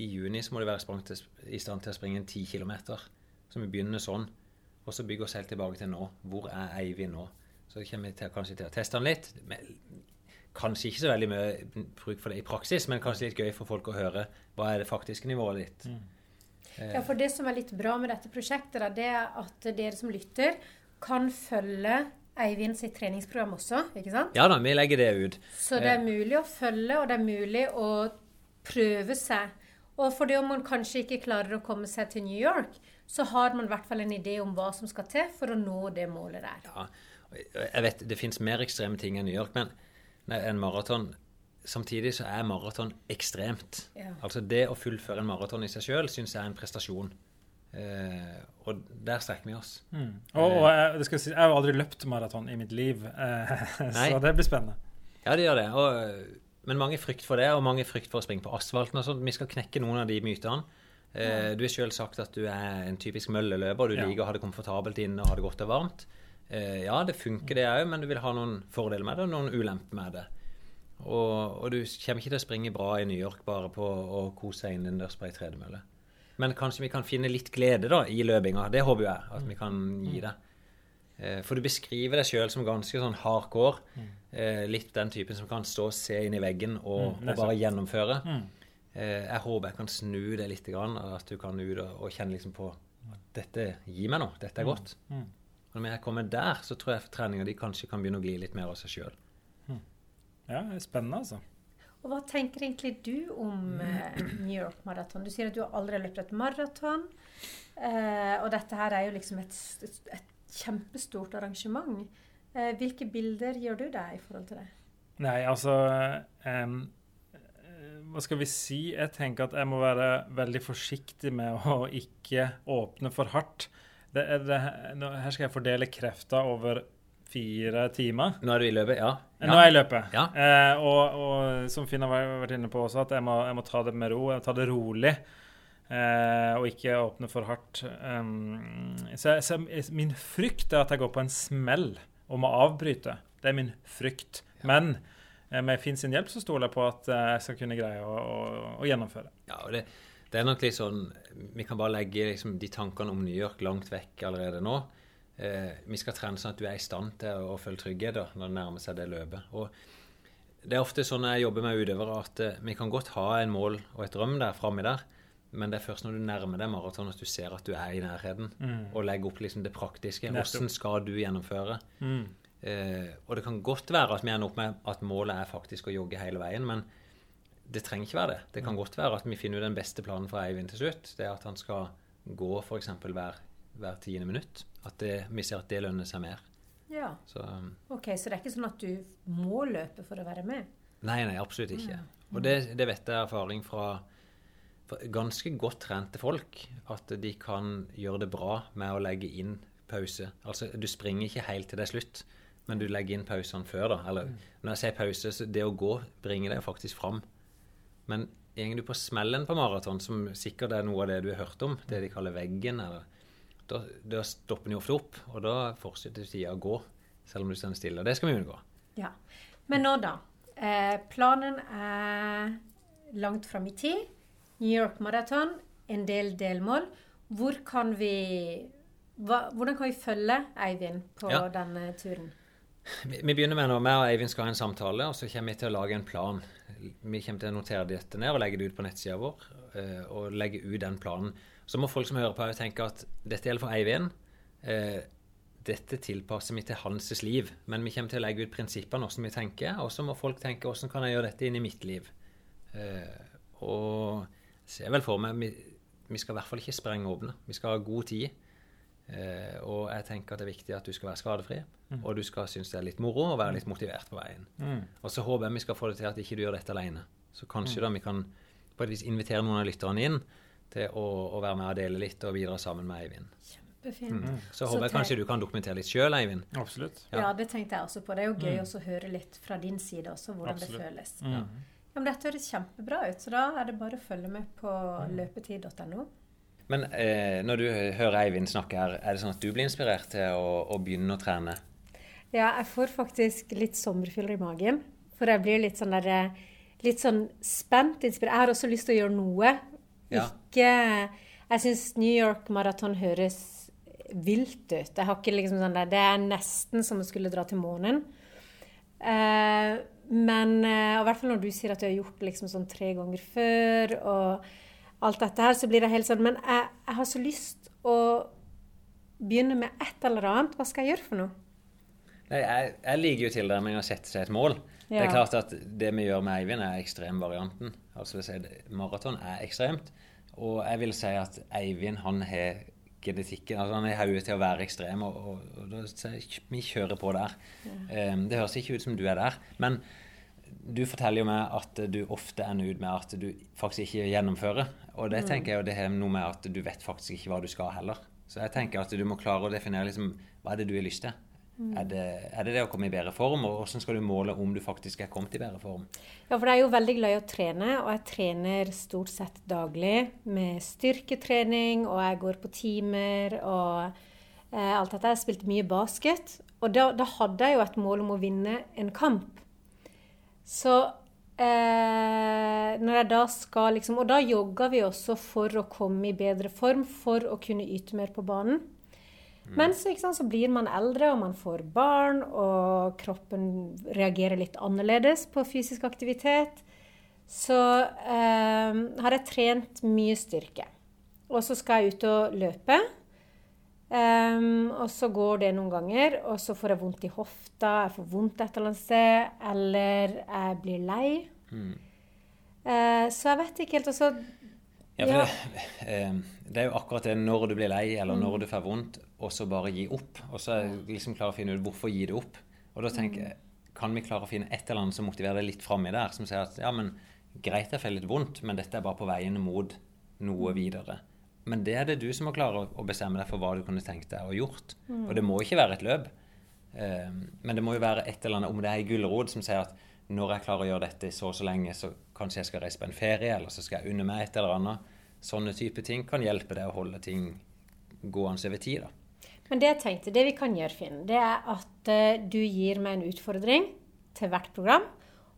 I juni så må du være i stand til å springe en ti kilometer. Så vi begynner sånn. Og så bygger vi oss helt tilbake til nå. Hvor er Eivind nå? Så kommer vi til, kanskje til å teste han litt. Men, kanskje ikke så veldig mye bruk for det i praksis, men kanskje litt gøy for folk å høre hva er det faktiske nivået ditt. Eh, Ja, for det som er litt bra med dette prosjektet, da, det er at dere som lytter, kan følge Eivind sitt treningsprogram også, ikke sant? Ja da, vi legger det ut. Så det er mulig å følge, og det er mulig å prøve seg. Og fordi om man kanskje ikke klarer å komme seg til New York, så har man i hvert fall en idé om hva som skal til for å nå det målet der. Ja, jeg vet det fins mer ekstreme ting enn New York, men en maraton Samtidig så er maraton ekstremt. Ja. Altså det å fullføre en maraton i seg sjøl syns jeg er en prestasjon. Eh, og der strekker vi oss. Mm. Og, og jeg, skal si, jeg har aldri løpt maraton i mitt liv, eh, så det blir spennende. Ja, det gjør det. Og, men mange frykt for det, og mange frykt for å springe på asfalten. og sånt. Vi skal knekke noen av de mytene. Eh, du har sjøl sagt at du er en typisk mølleløper. Du Ja. liker å ha det komfortabelt inne og ha det godt og varmt. Eh, ja, det funker det òg, men du vil ha noen fordeler med det og noen ulemper med det. Og, og du kommer ikke til å springe bra i New York bare på å kose deg innendørs på ei tredemølle. Men kanskje vi kan finne litt glede da i løpinga. Det håper jeg at vi kan gi deg. Eh, For du beskriver deg sjøl som ganske sånn hardcore. Eh, litt den typen som kan stå og se inn i veggen og, Mm, og bare gjennomføre. Mm. Eh, Jeg håper jeg kan snu det litt, at du kan ut og, kjenne liksom på at dette gir meg noe. Dette er godt. Mm. Og når jeg kommer der, så tror jeg treninga di kanskje kan begynne å gli litt mer av seg sjøl. Ja, det er spennende, altså. Og hva tenker egentlig du om eh, New York Marathon? Du sier at du har aldri løpt et maraton. Eh, og dette her er jo liksom et, et, kjempestort arrangement. Eh, hvilke bilder gjør du deg i forhold til det? Nei, altså eh, Hva skal vi si? Jeg tenker at jeg må være veldig forsiktig med å ikke åpne for hardt. Det det, her skal jeg fordele krefter over fire timer. Nå er du i løpet? Ja. Nå er jeg i løpet. Ja. Eh, og, og som Finn har vært inne på også, at jeg må, jeg må ta det med ro. Jeg må ta det rolig. Eh, og ikke åpne for hardt. Um, så, så, min frykt er at jeg går på en smell og må avbryte. Det er min frykt. Ja. Men eh, med Finn sin hjelp så stoler jeg på at eh, jeg skal kunne greie å, å, å gjennomføre. Ja, og det, det, er nok litt sånn Vi kan bare legge liksom, de tankene om New York langt vekk allerede nå. Eh, vi skal trene sånn at du er i stand til å, føle trygghet da, når det nærmer seg det løpet. Og det er ofte sånn jeg jobber med utøvere, at eh, vi kan godt ha en mål og et drøm der framme der. Men det er først når du nærmer deg maraton at du ser at du er i nærheten. Mm. Og legger opp liksom det praktiske. Hvordan skal du gjennomføre? Mm. Eh, og det kan godt være at vi ender opp med at målet er faktisk å jogge hele veien. Men det trenger ikke være det. Det kan godt være at vi finner ut den beste planen for Eivind til slutt. Det er at han skal gå f.eks. hver, hver tiende minutt. At det, vi ser at det lønner seg mer. Ja. Så, um, ok, Så det er ikke sånn at du må løpe for å være med? Nei, nei, absolutt ikke. Og det, det vet jeg er erfaring fra ganske godt trente folk at de kan gjøre det bra med å legge inn pause. Altså, du springer ikke helt til det er slutt, men du legger inn pausene før. da. Eller mm. når jeg sier pause, så det å gå bringer deg faktisk fram. Men går du på smellen på maraton, som sikkert er noe av det du har hørt om, det de kaller veggen, eller, da, da stopper den jo ofte opp, og da fortsetter tida å gå, selv om du står stille. Det skal vi unngå. Ja. Men nå, da. Eh, planen er langt fram i tid. New York Marathon, en del delmål. Hvor kan vi, hva, hvordan kan vi følge Eivind på ja. denne turen? Vi, vi begynner med når vi og Eivind skal ha en samtale, og så kommer vi til å lage en plan. Vi kommer til å notere dette ned og legge det ut på nettsida vår. Eh, og legge ut den planen. Så må folk som hører på, tenke at dette gjelder for Eivind. Eh, dette tilpasser vi til hans liv. Men vi kommer til å legge ut prinsippene, hvordan vi tenker. Og så må folk tenke hvordan kan jeg gjøre dette inn i mitt liv. Eh, og ser vel for meg vi, vi skal i hvert fall ikke sprenge åpne. Vi skal ha god tid. Eh, og jeg tenker at det er viktig at du skal være skadefri, mm. og du skal synes det er litt moro og være litt motivert på veien. Mm. Og så håper jeg vi skal få det til at ikke du gjør dette alene. Så kanskje mm. da vi kan på et vis invitere noen av lytterne inn til å, å, være med og dele litt og bidra sammen med Eivind. Kjempefint. Mm. Så, så håper jeg kanskje du kan dokumentere litt sjøl, Eivind. Absolutt. Ja. ja. det tenkte jeg også på. Det er jo gøy mm. å høre litt fra din side også, hvordan Absolutt. det føles. Mm. Ja. Ja, men Dette høres kjempebra ut, så da er det bare å følge med på mm. løpetid.no. Men eh, når du hører Eivind snakke her, er det sånn at du blir inspirert til å, å begynne å trene? Ja, jeg får faktisk litt sommerfyller i magen. For jeg blir litt sånn der, eh, litt sånn spent. Inspirert. Jeg har også lyst til å gjøre noe. Ja. Ikke Jeg syns New York Marathon høres vilt ut. Jeg har ikke liksom sånn der, Det er nesten som å skulle dra til månen. Eh, men eh, i hvert fall når du sier at du har gjort liksom sånn tre ganger før, og alt dette her, så blir det helt sånn Men jeg, jeg har så lyst å begynne med et eller annet. Hva skal jeg gjøre for noe? Nei, jeg, jeg liker jo tilnærming å sette seg et mål. Det er klart at det vi gjør med Eivind, er ekstremvarianten. Altså si, Maraton er ekstremt. Og jeg vil si at Eivind han har genetikken. Altså han er hodet til å være ekstrem, og, og, og, og, vi kjører på der. Ja. Um, det høres ikke ut som du er der. Men du forteller jo meg at du ofte ender ut med at du faktisk ikke gjennomfører. Og det mm. tenker jeg jo det har noe med at du vet faktisk ikke hva du skal heller. Så jeg tenker at du må klare å definere liksom, hva er det du har lyst til. Mm. Er, det, er, det, det å komme i bedre form, og hvordan skal du måle om du faktisk er kommet i bedre form? Ja, for jeg er jo veldig glad i å trene, og jeg trener stort sett daglig med styrketrening, og jeg går på timer og eh, alt dette. Jeg spilte mye basket, og da, da, hadde jeg jo et mål om å vinne en kamp. Så eh, når jeg da skal liksom Og da jogger vi også for å komme i bedre form, for å kunne yte mer på banen. Mm. Men så, blir man eldre, og man får barn, og kroppen reagerer litt annerledes på fysisk aktivitet. Så eh, har jeg trent mye styrke. Og så skal jeg ut og løpe. Um, og så går det noen ganger, og så får jeg vondt i hofta, jeg får vondt et eller annet sted, eller jeg blir lei. Mm. Uh, så jeg vet ikke helt. Og så ja, for. Det, eh, det, er jo akkurat det når du blir lei, eller når mm. du får vondt, og så bare gi opp. Og så liksom klare å finne ut hvorfor gi det opp. Og da tenker jeg, kan vi klare å finne et eller annet som motiverer deg litt framme der, som sier at ja, men greit jeg får litt vondt, men dette er bare på veien mot noe videre. Men det er det du som må klare å bestemme deg for hva du kunne tenkt deg å gjort. Mm. Og det må ikke være et løp. Um, men det må jo være et eller annet, om det er ei gulrot som sier at når jeg klarer å gjøre dette så og så lenge, så kanskje jeg skal reise på en ferie, eller så skal jeg unne meg et eller annet. sånne type ting kan hjelpe deg å holde ting gående over tid. da. Men det jeg tenkte, det vi kan gjøre, Finn, det er at eh, du gir meg en utfordring til hvert program.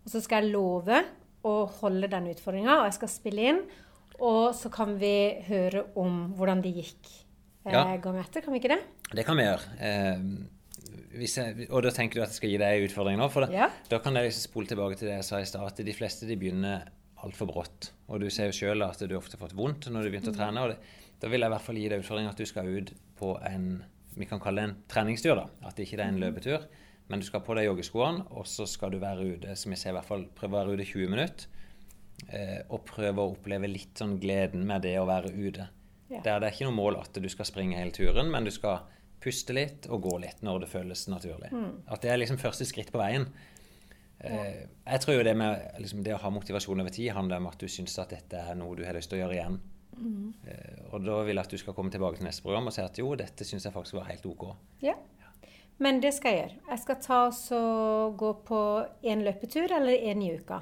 Og så skal jeg love å holde den utfordringa, og jeg skal spille inn. Og så kan vi høre om hvordan det gikk eh, Ja. gang etter. Kan vi ikke det? Det kan vi gjøre. Eh, hvis jeg, og da tenker du at jeg skal gi deg en utfordring nå? For da, Ja. da kan jeg liksom spole tilbake til det jeg sa i stad, at de fleste de begynner altfor brått. Og du ser jo sjøl at du ofte har fått vondt når du begynte å trene. og det, Da vil jeg i hvert fall gi deg utfordringen at du skal ut på en vi kan kalle det en treningstur. da, At det ikke er en løpetur. Men du skal på deg joggeskoene, og så skal du være ute som jeg ser i hvert fall, prøve å være ute i 20 minutter. Eh, og prøve å oppleve litt sånn gleden med det å være ute. Ja. Der det er ikke noe mål at du skal springe hele turen, men du skal puste litt og gå litt når det føles naturlig. At det er liksom første skritt på veien. Eh, jeg tror jo det med liksom, det å ha motivasjon over tid handler om at du syns at dette er noe du har lyst til å gjøre igjen. Eh, og da vil jeg at du skal komme tilbake til neste program og si at jo, dette syns jeg faktisk var helt OK. Ja. Men det skal jeg gjøre. Jeg skal ta og gå på én løpetur eller én i uka.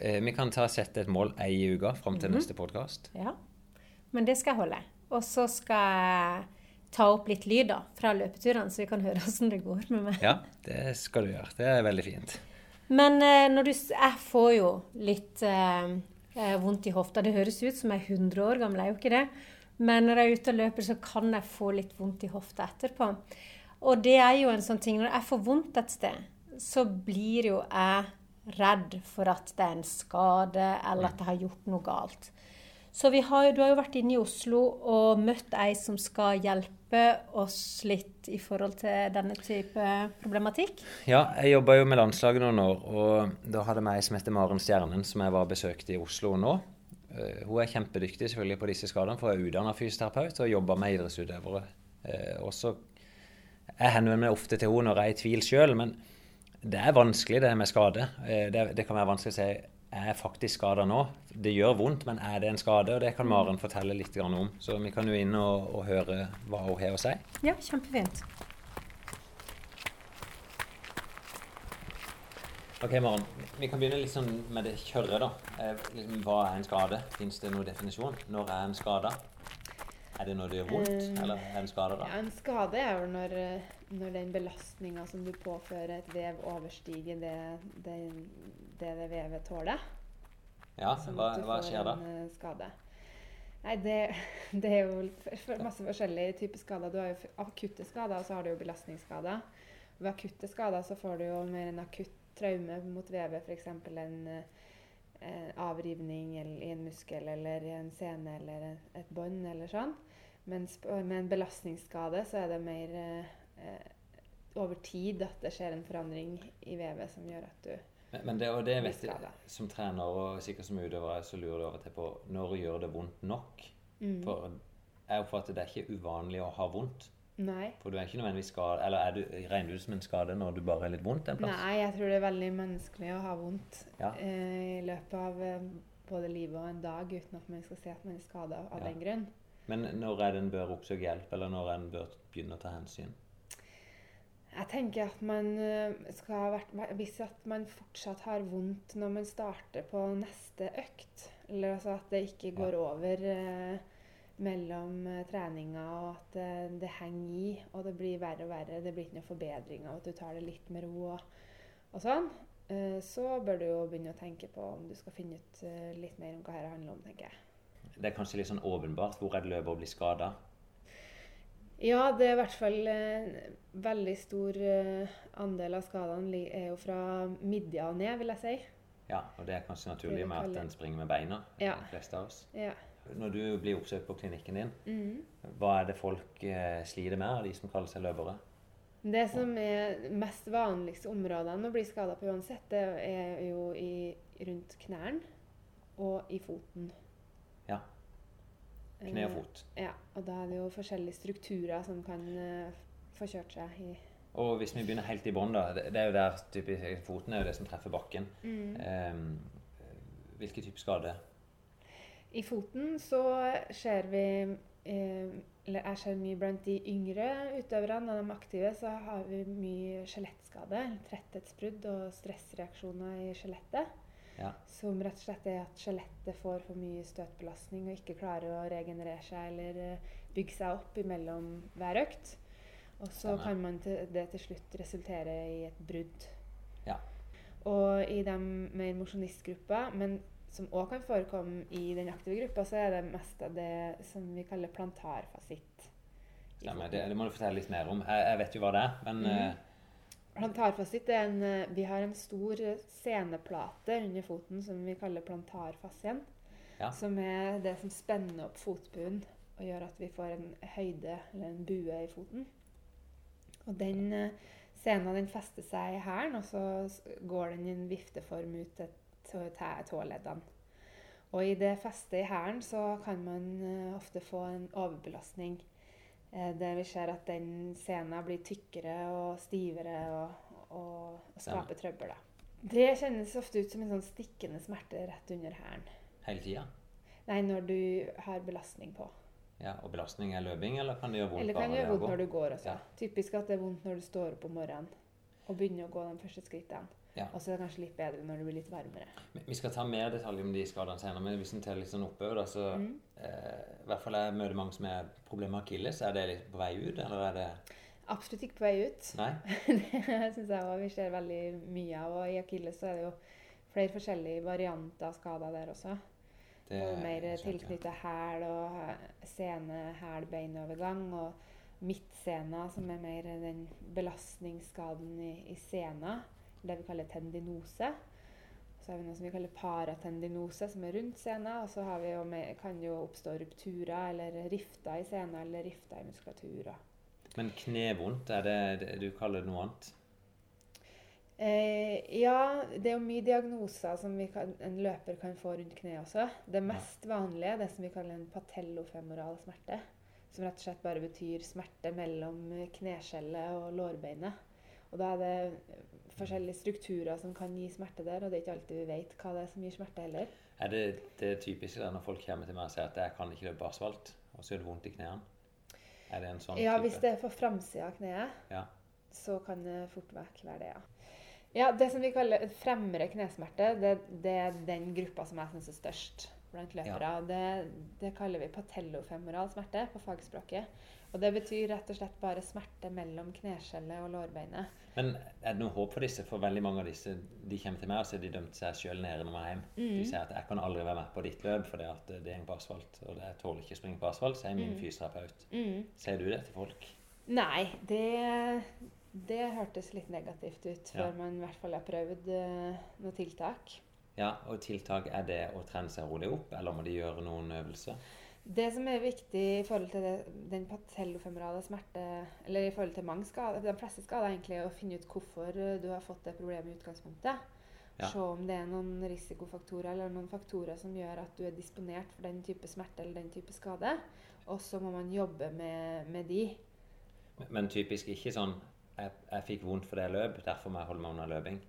Eh, vi kan ta sette et mål én i uka fram til neste podkast. Ja. Men det skal jeg holde. Og så skal jeg ta opp litt lyd da, fra løpeturene, så vi kan høre åssen det går med meg. Ja, det skal du gjøre. Det er veldig fint. Men eh, når du, jeg får jo litt eh, vondt i hofta. Det høres ut som jeg er 100 år gammel, jeg er jo ikke det. Men når jeg er ute og løper, så kan jeg få litt vondt i hofta etterpå. Og det er jo en sånn ting Når jeg får vondt et sted, så blir jo jeg redd for at det er en skade, eller at jeg har gjort noe galt. Så har, du har jo vært inne i Oslo og møtt ei som skal hjelpe oss litt i forhold til denne type problematikk. Ja, jeg jobba jo med landslaget noen år, og da hadde vi ei som heter Maren Stjernen, som jeg var besøkt i Oslo nå. Eh, Hun er kjempedyktig selvfølgelig på disse skadene, for hun er utdanna fysioterapeut og jobber med idrettsutøvere. Også Og så Jeg henvender meg ofte til henne når jeg er i tvil sjøl, men det er vanskelig det med skade. Eh, Det, det kan være vanskelig å si er faktisk skada nå. Det gjør vondt, men er det en skade? Og det kan Maren fortelle litt om. Så vi kan jo inn og, og høre hva hun har å si. Ja, kjempefint. Ok, Maren. Vi kan begynne litt sånn med det kjørre, da. Eh, liksom, hva er en skade? Fins det noen definisjon? Når er en skada? Er det når det gjør vondt, Eh, eller er en skade da? Ja, en skade er jo når, eh, når den belastninga som du påfører et vev, overstiger det det, det, det vevet tåler. Ja, Sånn hva, hva skjer da? en eh, skade. Nei, det, det er jo masse forskjellige typer skader. Du har jo akutte skader, og så har du jo belastningsskader. Ved akutte skader så får du jo mer en akutt traume mot vevet, f.eks. en eh, avrivning i en muskel eller i en sene eller et, bånd eller sånn. Mens med en belastningsskade så er det mer eh, over tid at det skjer en forandring i vevet som gjør at du Men, men det, og det vet jeg, som trener og sikkert som utøver, så lurer du over til på når gjør det vondt nok? Mm. For jeg oppfatter det er ikke uvanlig å ha vondt. Nei. For du er ikke nødvendigvis skade, eller er du, regner du det som en skade når du bare er litt vondt en plass? Nei, jeg tror det er veldig menneskelig å ha vondt Ja. eh, i løpet av eh, både livet og en dag uten at man skal se at man er skada av Ja. den grunn. Men når er det en bør oppsøke hjelp, eller når en bør begynne å ta hensyn? Jeg tenker at man eh, skal ha vært Hvis at man fortsatt har vondt når man starter på neste økt, eller altså at det ikke går over eh, mellom eh, treninga, og at det, det henger i, og det blir verre og verre, det blir ikke noe forbedring av at du tar det litt med ro og, og sånn, eh, så bør du jo begynne å tenke på om du skal finne ut eh, litt mer om hva dette handler om, tenker jeg. Det er kanskje litt sånn åpenbart hvor er det løper å bli skada. Ja, det er i hvert fall en veldig stor eh, andel av skadene er jo fra midja og ned, vil jeg si. Ja, og det er kanskje naturlig med at en springer med beina, Ja. de fleste av oss. Ja. Når du blir oppsøkt på klinikken din, mm. hva er det folk eh, sliter med av de som kaller seg løpere? Det som er mest vanligste områdene å bli skada på uansett, det er jo i, rundt knærne og i foten. Ja. Kne og Eh, fot. Ja, og da er det jo forskjellige strukturer som kan eh, få kjørt seg i Og hvis vi begynner helt i bånn, da. Det det er jo der typisk, foten er jo det som treffer bakken. Mm. Um, hvilken type skade? I foten så ser vi eh, Eller jeg ser mye blant de yngre utøverne av de aktive, så har vi mye skjelettskade. Tretthetsbrudd og stressreaksjoner i skjelettet. Ja. Som rett og slett er at skjelettet får for mye støtbelastning og ikke klarer å regenerere seg eller eh, bygge seg opp imellom hver økt. Og så Stemmer. kan man til, det til slutt resultere i et brudd. Ja. Og i de mer mosjonistgruppa, men som òg kan forekomme i den aktive gruppa, så er det mest av det som vi kaller plantarfasitt. Stemmer. Det, det må du fortelle litt mer om. Jeg, jeg vet jo hva det er, men Mhm. Plantarfasitt er en eh, Vi har en stor eh, seneplate under foten som vi kaller plantarfasien. Ja. Som er det som spenner opp fotbunnen og gjør at vi får en høyde eller en bue i foten. Og den eh, sena den fester seg i hælen, og så går den i en vifteform ut til tåleddene. Og i det festet i hælen så kan man ofte få en overbelastning. Eh, Der vi ser at den sena blir tykkere og stivere og, og, og skaper trøbbel. Da. Det kjennes ofte ut som en sånn stikkende smerte rett under hælen. hele tida. Nei, når du har belastning på. Ja, og belastning er løping, eller kan det gjøre vondt Eller kan det gjøre vondt når du går også. Ja. Typisk at det er vondt når du står opp om morgenen og begynner å gå de første skrittene. Ja. Og så er det kanskje litt bedre når det blir litt varmere. Vi- skal ta mer detaljer om de skadene senere, men hvis en tar litt sånn oppover, da, så Mm. eh, I hvert fall jeg møter mange som har problemer med akilles. Er det litt på vei ut, eller er det Absolutt ikke på vei ut. Nei? det syns jeg også vi ser veldig mye av. Og i akilles så er det jo flere forskjellige varianter av skader der også. Det er mer tilknytta hæl og sene, hæl, beinovergang. Og midtsena, som er mer den belastningsskaden i, i sena. Det vi kaller tendinose. Så har vi noe som vi kaller paratendinose, som er rundt sena. Og så har vi jo med, kan det jo oppstå rupturer eller rifter i sena eller rifter i muskulaturer. Men knevondt, er det, det du kaller det noe annet? Eh, ja, det er jo mye diagnoser som vi kan, en løper kan få rundt kneet også. Det mest vanlige er det som vi kaller en patellofemoral smerte. Som rett og slett bare betyr smerte mellom kneskjellet og lårbeinet. Og da er det forskjellige strukturer som kan gi smerte der, og det er ikke alltid vi vet hva det er som gir smerte heller. Er det det typiske der når folk kommer til meg og sier at 'jeg kan ikke løpe asfalt', og så gjør det vondt i knærne? Er det en sånn Ja, type? hvis det er på framsida av kneet, Ja. så kan det fort vekk være det, ja. Ja, Det som vi kaller fremre knesmerte, det, det er den gruppa som jeg syns er størst blant løpere. og Det, det kaller vi patellofemoral smerte på fagspråket. Og Det betyr rett og slett bare smerte mellom kneskjellet og lårbeinet. Men er det noe håp for disse? For veldig mange av disse de kommer til meg og så har de dømt seg sjøl nede når de er hjemme. Mm. De sier at 'jeg kan aldri være med på ditt løp fordi at det går på asfalt', og 'jeg tåler ikke å springe på asfalt', sier min fysioterapeut. Mm. Sier du det til folk? Nei, det, det hørtes litt negativt ut Ja. man i hvert fall har prøvd uh, noe tiltak. Ja, og tiltak er det å trene seg rolig opp, eller må de gjøre noen øvelser? Det som er viktig i forhold til det, den patellofemorale smerte, eller i forhold til mange skader, de fleste skader, er egentlig å finne ut hvorfor du har fått det problemet i utgangspunktet. Ja. Se om det er noen risikofaktorer eller noen faktorer som gjør at du er disponert for den type smerte eller den type skade. Og så må man jobbe med, med de. Men- Men typisk ikke sånn jeg, 'jeg fikk vondt fordi jeg løp, derfor må jeg holde meg unna løping'.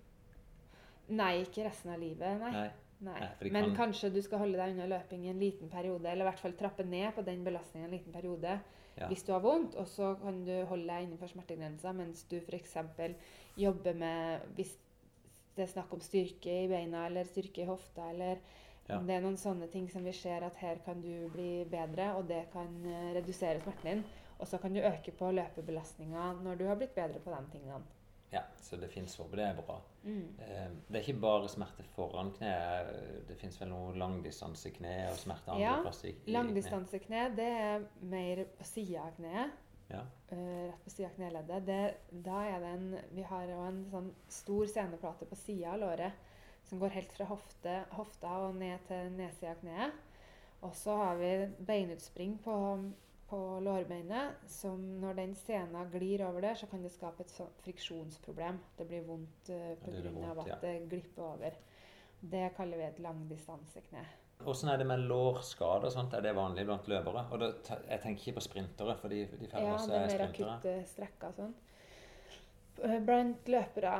Nei, ikke resten av livet. Nei. Nei. Nei. Nei, Men kan- kanskje du skal holde deg unna løping i en liten periode, eller i hvert fall trappe ned på den belastningen en liten periode Ja. hvis du har vondt, og så kan du holde deg innenfor smertegrensa mens du f.eks. jobber med Hvis det er snakk om styrke i beina eller styrke i hofta, eller Ja. det er noen sånne ting som vi ser at her kan du bli bedre, og det kan eh, redusere smerten din. Og så kan du øke på løpebelastninga når du har blitt bedre på de tingene. Ja, så det fins håp. Det er bra. Mm. Eh, Det er ikke bare smerte foran kneet. Det fins vel noe langdistansekne og smerte andre Ja, plasser kneet. Langdistansekne, det er mer på sida av kneet. Ja. eh, rett på sida av kneleddet. Det, da er det en Vi har jo en sånn stor seneplate på sida av låret som går helt fra hofte, hofta og ned til nedsida av kneet. Og så har vi beinutspring på, på lårbeinet, som når den sena glir over der, så kan det skape et friksjonsproblem. Det blir vondt uh, det pga. at ja. det glipper over. Det kaller vi et langdistansekne. Åssen er det med lårskader og sånt? Er det vanlig blant løpere? Og da, jeg tenker ikke på sprintere, for de, de færre Ja, det er er mer akutte strekker og sånn. Eh, Blant løpere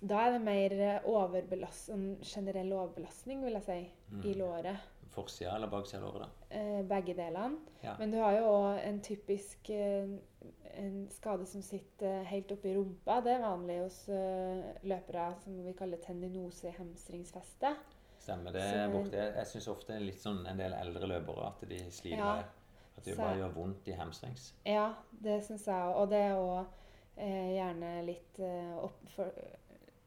Da er det mer eh, overbelast, generell overbelastning, vil jeg si, i låret. Forsida eller baksida av låret? Eh, begge delene. Ja. Men du har jo òg en typisk eh, en skade som sitter helt oppi rumpa. Det er vanlig hos eh, løpere som vi kaller tendinose i hemstringsfestet Stemmer det Så- borti Jeg, jeg syns ofte litt sånn en del eldre løpere at de sliter Ja. At det bare gjør vondt i hamstrings. Ja, det syns jeg òg. Og det er òg eh, gjerne litt eh, opp for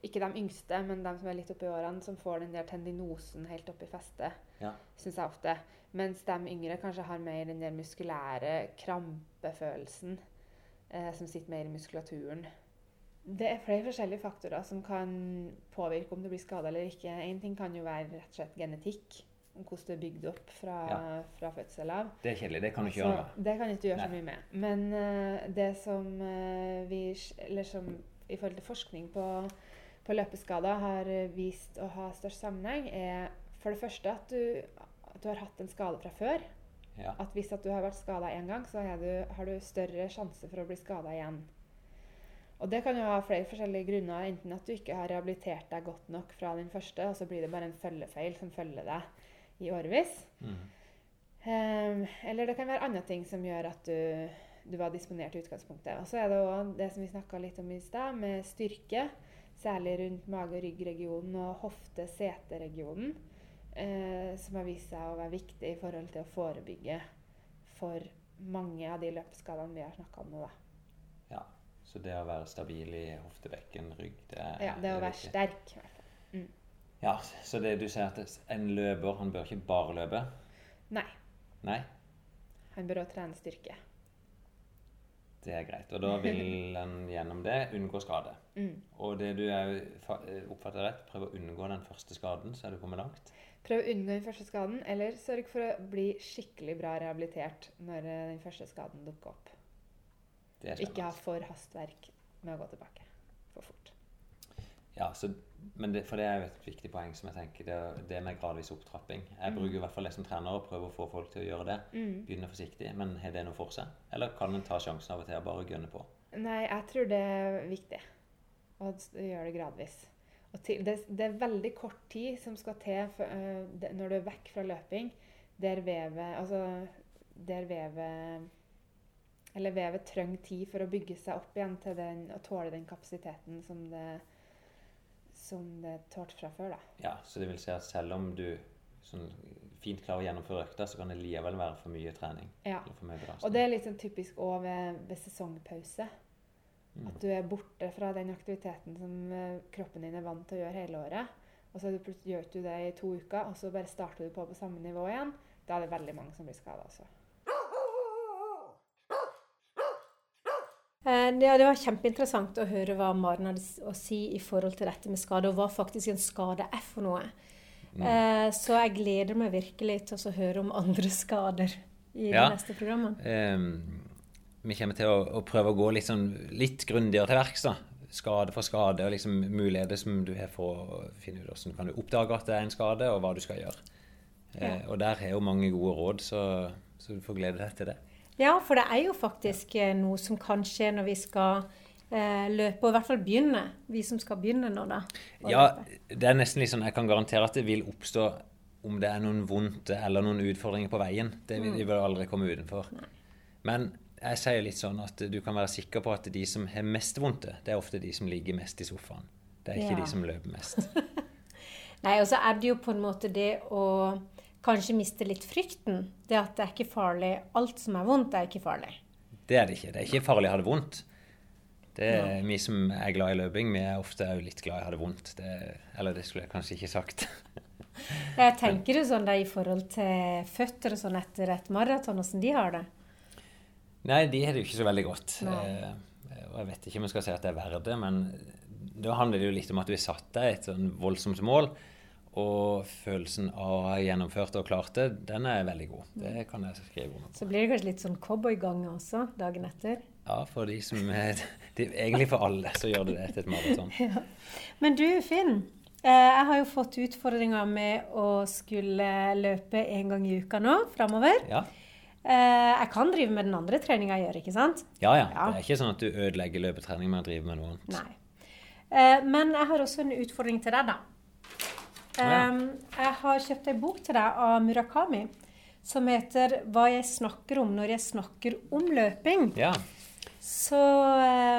Ikke de yngste, men de som er litt oppi årene, som får den der tendinosen helt oppi festet. Ja. Syns jeg ofte. Mens de yngre kanskje har mer den der muskulære krampefølelsen eh, som sitter mer i muskulaturen. Det er flere forskjellige faktorer som kan påvirke om du blir skada eller ikke. Én ting kan jo være rett og slett genetikk. om Hvordan du er bygd opp fra, Ja. fra fødsel av. Det er kjedelig. Det kan du ikke gjøre med. det kan ikke du gjøre så mye med. Men uh, det som uh, vi Eller som i forhold til forskning på, på løpeskader har eh, vist å ha størst sammenheng, er for det første at du, du har hatt en skade fra før. Ja. At hvis at du har vært skada én gang, så er du, har du større sjanse for å bli skada igjen. Og det kan jo ha flere forskjellige grunner. Enten at du ikke har rehabilitert deg godt nok fra den første, og så blir det bare en følgefeil som følger deg i årevis. Mm. Um, eller det kan være andre ting som gjør at du, du var disponert i utgangspunktet. Og så er det òg det som vi snakka litt om i stad, med styrke. Særlig rundt mage- og ryggregionen og hofte-sete-regionen. Eh, som har vist seg å være viktig i forhold til å forebygge for mange av de løpeskadene vi har snakka om nå. Da. ja. Så det å være stabil i hoftebekken, rygg, det er Ja, det å være sterk. fall. Ja, så det du sier at en løper, han bør ikke bare løpe? Nei. Nei? Han bør òg trene styrke. Det er greit. Og da vil en gjennom det unngå skade. Mm. Og det du er, oppfatter rett, prøve å unngå den første skaden, så er du kommet langt. Prøv å unngå den første skaden, eller sørg for å bli skikkelig bra rehabilitert når eh, den første skaden dukker opp. Ikke ha for hastverk med å gå tilbake for fort. Ja, så, men det, for det er jo et viktig poeng som jeg tenker, det, det med gradvis opptrapping. Jeg bruker i hvert fall det som trener og prøver å få folk til å gjøre det. Mm. Begynne forsiktig, men har det noe for seg? Eller kan en ta sjansen av og til og bare gønne på? Nei, jeg tror det er viktig å gjøre det gradvis. Til, det, det er veldig kort tid som skal til for, uh, det, når du er vekk fra løping, der vevet Altså der vevet Eller vevet trenger tid for å bygge seg opp igjen til den, og tåle den kapasiteten som det som det tålte fra før. da. Ja, så det vil si at selv om du sånn, fint klarer å gjennomføre økta, så kan det likevel være for mye trening. Ja. Mye. Og det er litt sånn typisk òg ved, ved sesongpause. Mm. At du er borte fra den aktiviteten som eh, kroppen din er vant til å gjøre hele året. Og så gjør du det i to uker, og så bare starter du på på samme nivå igjen. Da er det veldig mange som blir skada også. Ja, Det, var kjempeinteressant å høre hva Maren hadde å si i forhold til dette med skade, og hva faktisk en skade er for noe. Mm. Eh, Så jeg gleder meg virkelig til å høre om andre skader i Ja. de neste programmene. Ehm, vi kommer til å, å prøve å gå sånn, litt grundigere til verks. Skade for skade, og liksom muligheter som du har for å finne ut hvordan kan du oppdage at det er en skade, og hva du skal gjøre. Eh, og der er jo mange gode råd, så, så du får glede deg til det. Ja, for det er jo faktisk eh, noe som kan skje når vi skal eh, løpe, og i hvert fall begynne. Vi som skal begynne nå, da. Ja, løpe. det er nesten litt sånn, Jeg kan garantere at det vil oppstå om det er noen vondt eller noen utfordringer på veien. Det vil, vi vil aldri komme utenfor. Men jeg sier litt sånn at du kan være sikker på at de som har mest vondt, det er ofte de som ligger mest i sofaen. Det er ikke Ja. de som løper mest. Nei, og så er det jo på en måte det å kanskje miste litt frykten. Det at det er ikke farlig. Alt som er vondt, er ikke farlig. Det er det ikke. Det er ikke farlig å ha det vondt. Det er Vi som er glad i løping, vi er ofte òg litt glad i å ha det vondt. Det, eller det skulle jeg kanskje ikke sagt. Jeg tenker jo sånn da i forhold til føtter og sånn etter et maraton, åssen de har det. Nei, de har det jo ikke så veldig godt. Eh, og jeg vet ikke om jeg skal si at det er verdt det, men da handler det jo litt om at vi satte et sånn voldsomt mål. Og følelsen av å ha gjennomført og klart det, den er veldig god. Det kan jeg skrive om. Så blir det kanskje litt sånn cowboyganger også dagen etter. Ja, for de som er de, Egentlig for alle så gjør det det til et maraton. Men du, Finn. eh, Jeg har jo fått utfordringer med å skulle løpe en gang i uka nå framover. Ja. Eh, Jeg kan drive med den andre treninga jeg gjør, ikke sant? Ja, ja. Ja. Det er ikke sånn at du ødelegger løpetrening med å drive med noe annet. Nei. Eh, men jeg har også en utfordring til deg, da. Ja. Jeg har kjøpt ei bok til deg av Murakami som heter 'Hva jeg snakker om når jeg snakker om løping'. Ja. Så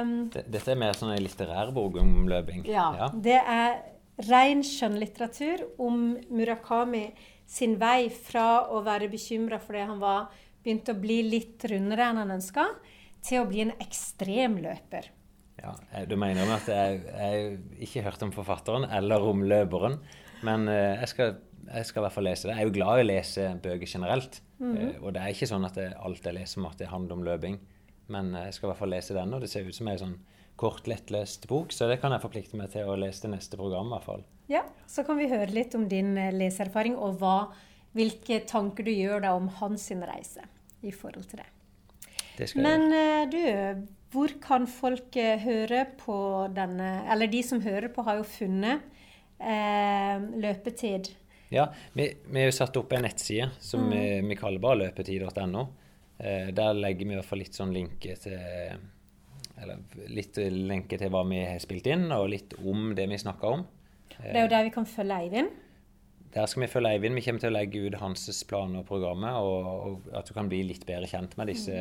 um, Dette er mer sånn en litterær bok om løping. Ja. Det er ren skjønnlitteratur om Murakami sin vei fra å være bekymra fordi han var begynt å bli litt rundere enn han ønska, til å bli en ekstremløper. Ja, du mener med at jeg, jeg ikke hørt om forfatteren eller om løperen, men eh, jeg skal, jeg skal i hvert fall lese det. Jeg er jo glad i å lese bøker generelt, eh, og det er ikke sånn at det, alt jeg leser om at det handler om løping, men eh, jeg skal i hvert fall lese den, og det ser ut som en sånn kort, lettlest bok, så det kan jeg forplikte meg til å lese til neste program i hvert fall. Ja, Så kan vi høre litt om din eh, leseerfaring og hva, hvilke tanker du gjør deg om hans reise i forhold til det. Det. Men eh, du, hvor kan folk eh, høre på denne Eller de som hører på, har jo funnet eh, løpetid. Ja, vi, vi har jo satt opp en nettside som vi, vi kaller bare løpetid.no. Eh, der legger vi i hvert fall litt sånn linke til Eller litt lenke til hva vi har spilt inn, og litt om det vi snakker om. Det er jo der vi kan følge Eivind. Der skal vi følge Eivind. Vi kommer til å legge ut hans planer og programmet, og, og at du kan bli litt bedre kjent med disse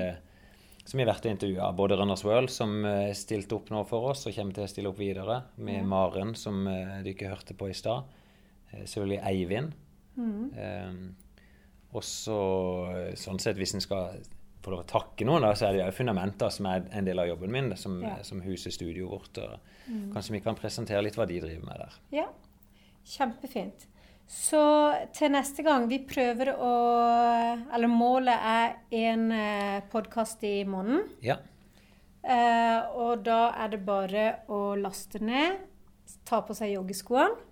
som vi har vært og intervjua. Både Runners World, som eh, stilte opp nå for oss, og kommer til å stille opp videre. Med Maren, som du ikke hørte på i stad. Eh, Selvfølgelig Eivind. Eh, og så eh, sånn sett, hvis en skal få lov å takke noen, da, så er det jo fundamenter som er en del av jobben min, som, Ja. som huser studioet vårt. Og Kanskje vi kan presentere litt hva de driver med der. Ja, kjempefint. Så til neste gang Vi prøver å Eller målet er en podkast i måneden. Ja. Eh, og da er det bare å laste ned, ta på seg joggeskoene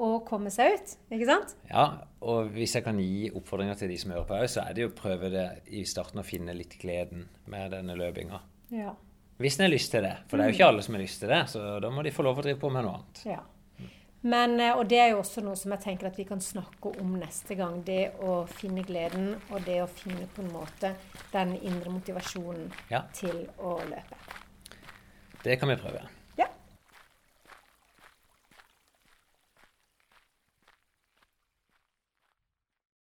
og komme seg ut. Ikke sant? Ja, og hvis jeg kan gi oppfordringer til de som hører på òg, så er det jo å prøve det i starten å finne litt gleden med denne løpinga. Ja. Hvis en har lyst til det. For det er jo ikke alle som har lyst til det, så da må de få lov å drive på med noe annet. ja. Men, eh, og det er jo også noe som jeg tenker at vi kan snakke om neste gang. Det å finne gleden, og det å finne på en måte den indre motivasjonen Ja. til å løpe. Det kan vi prøve.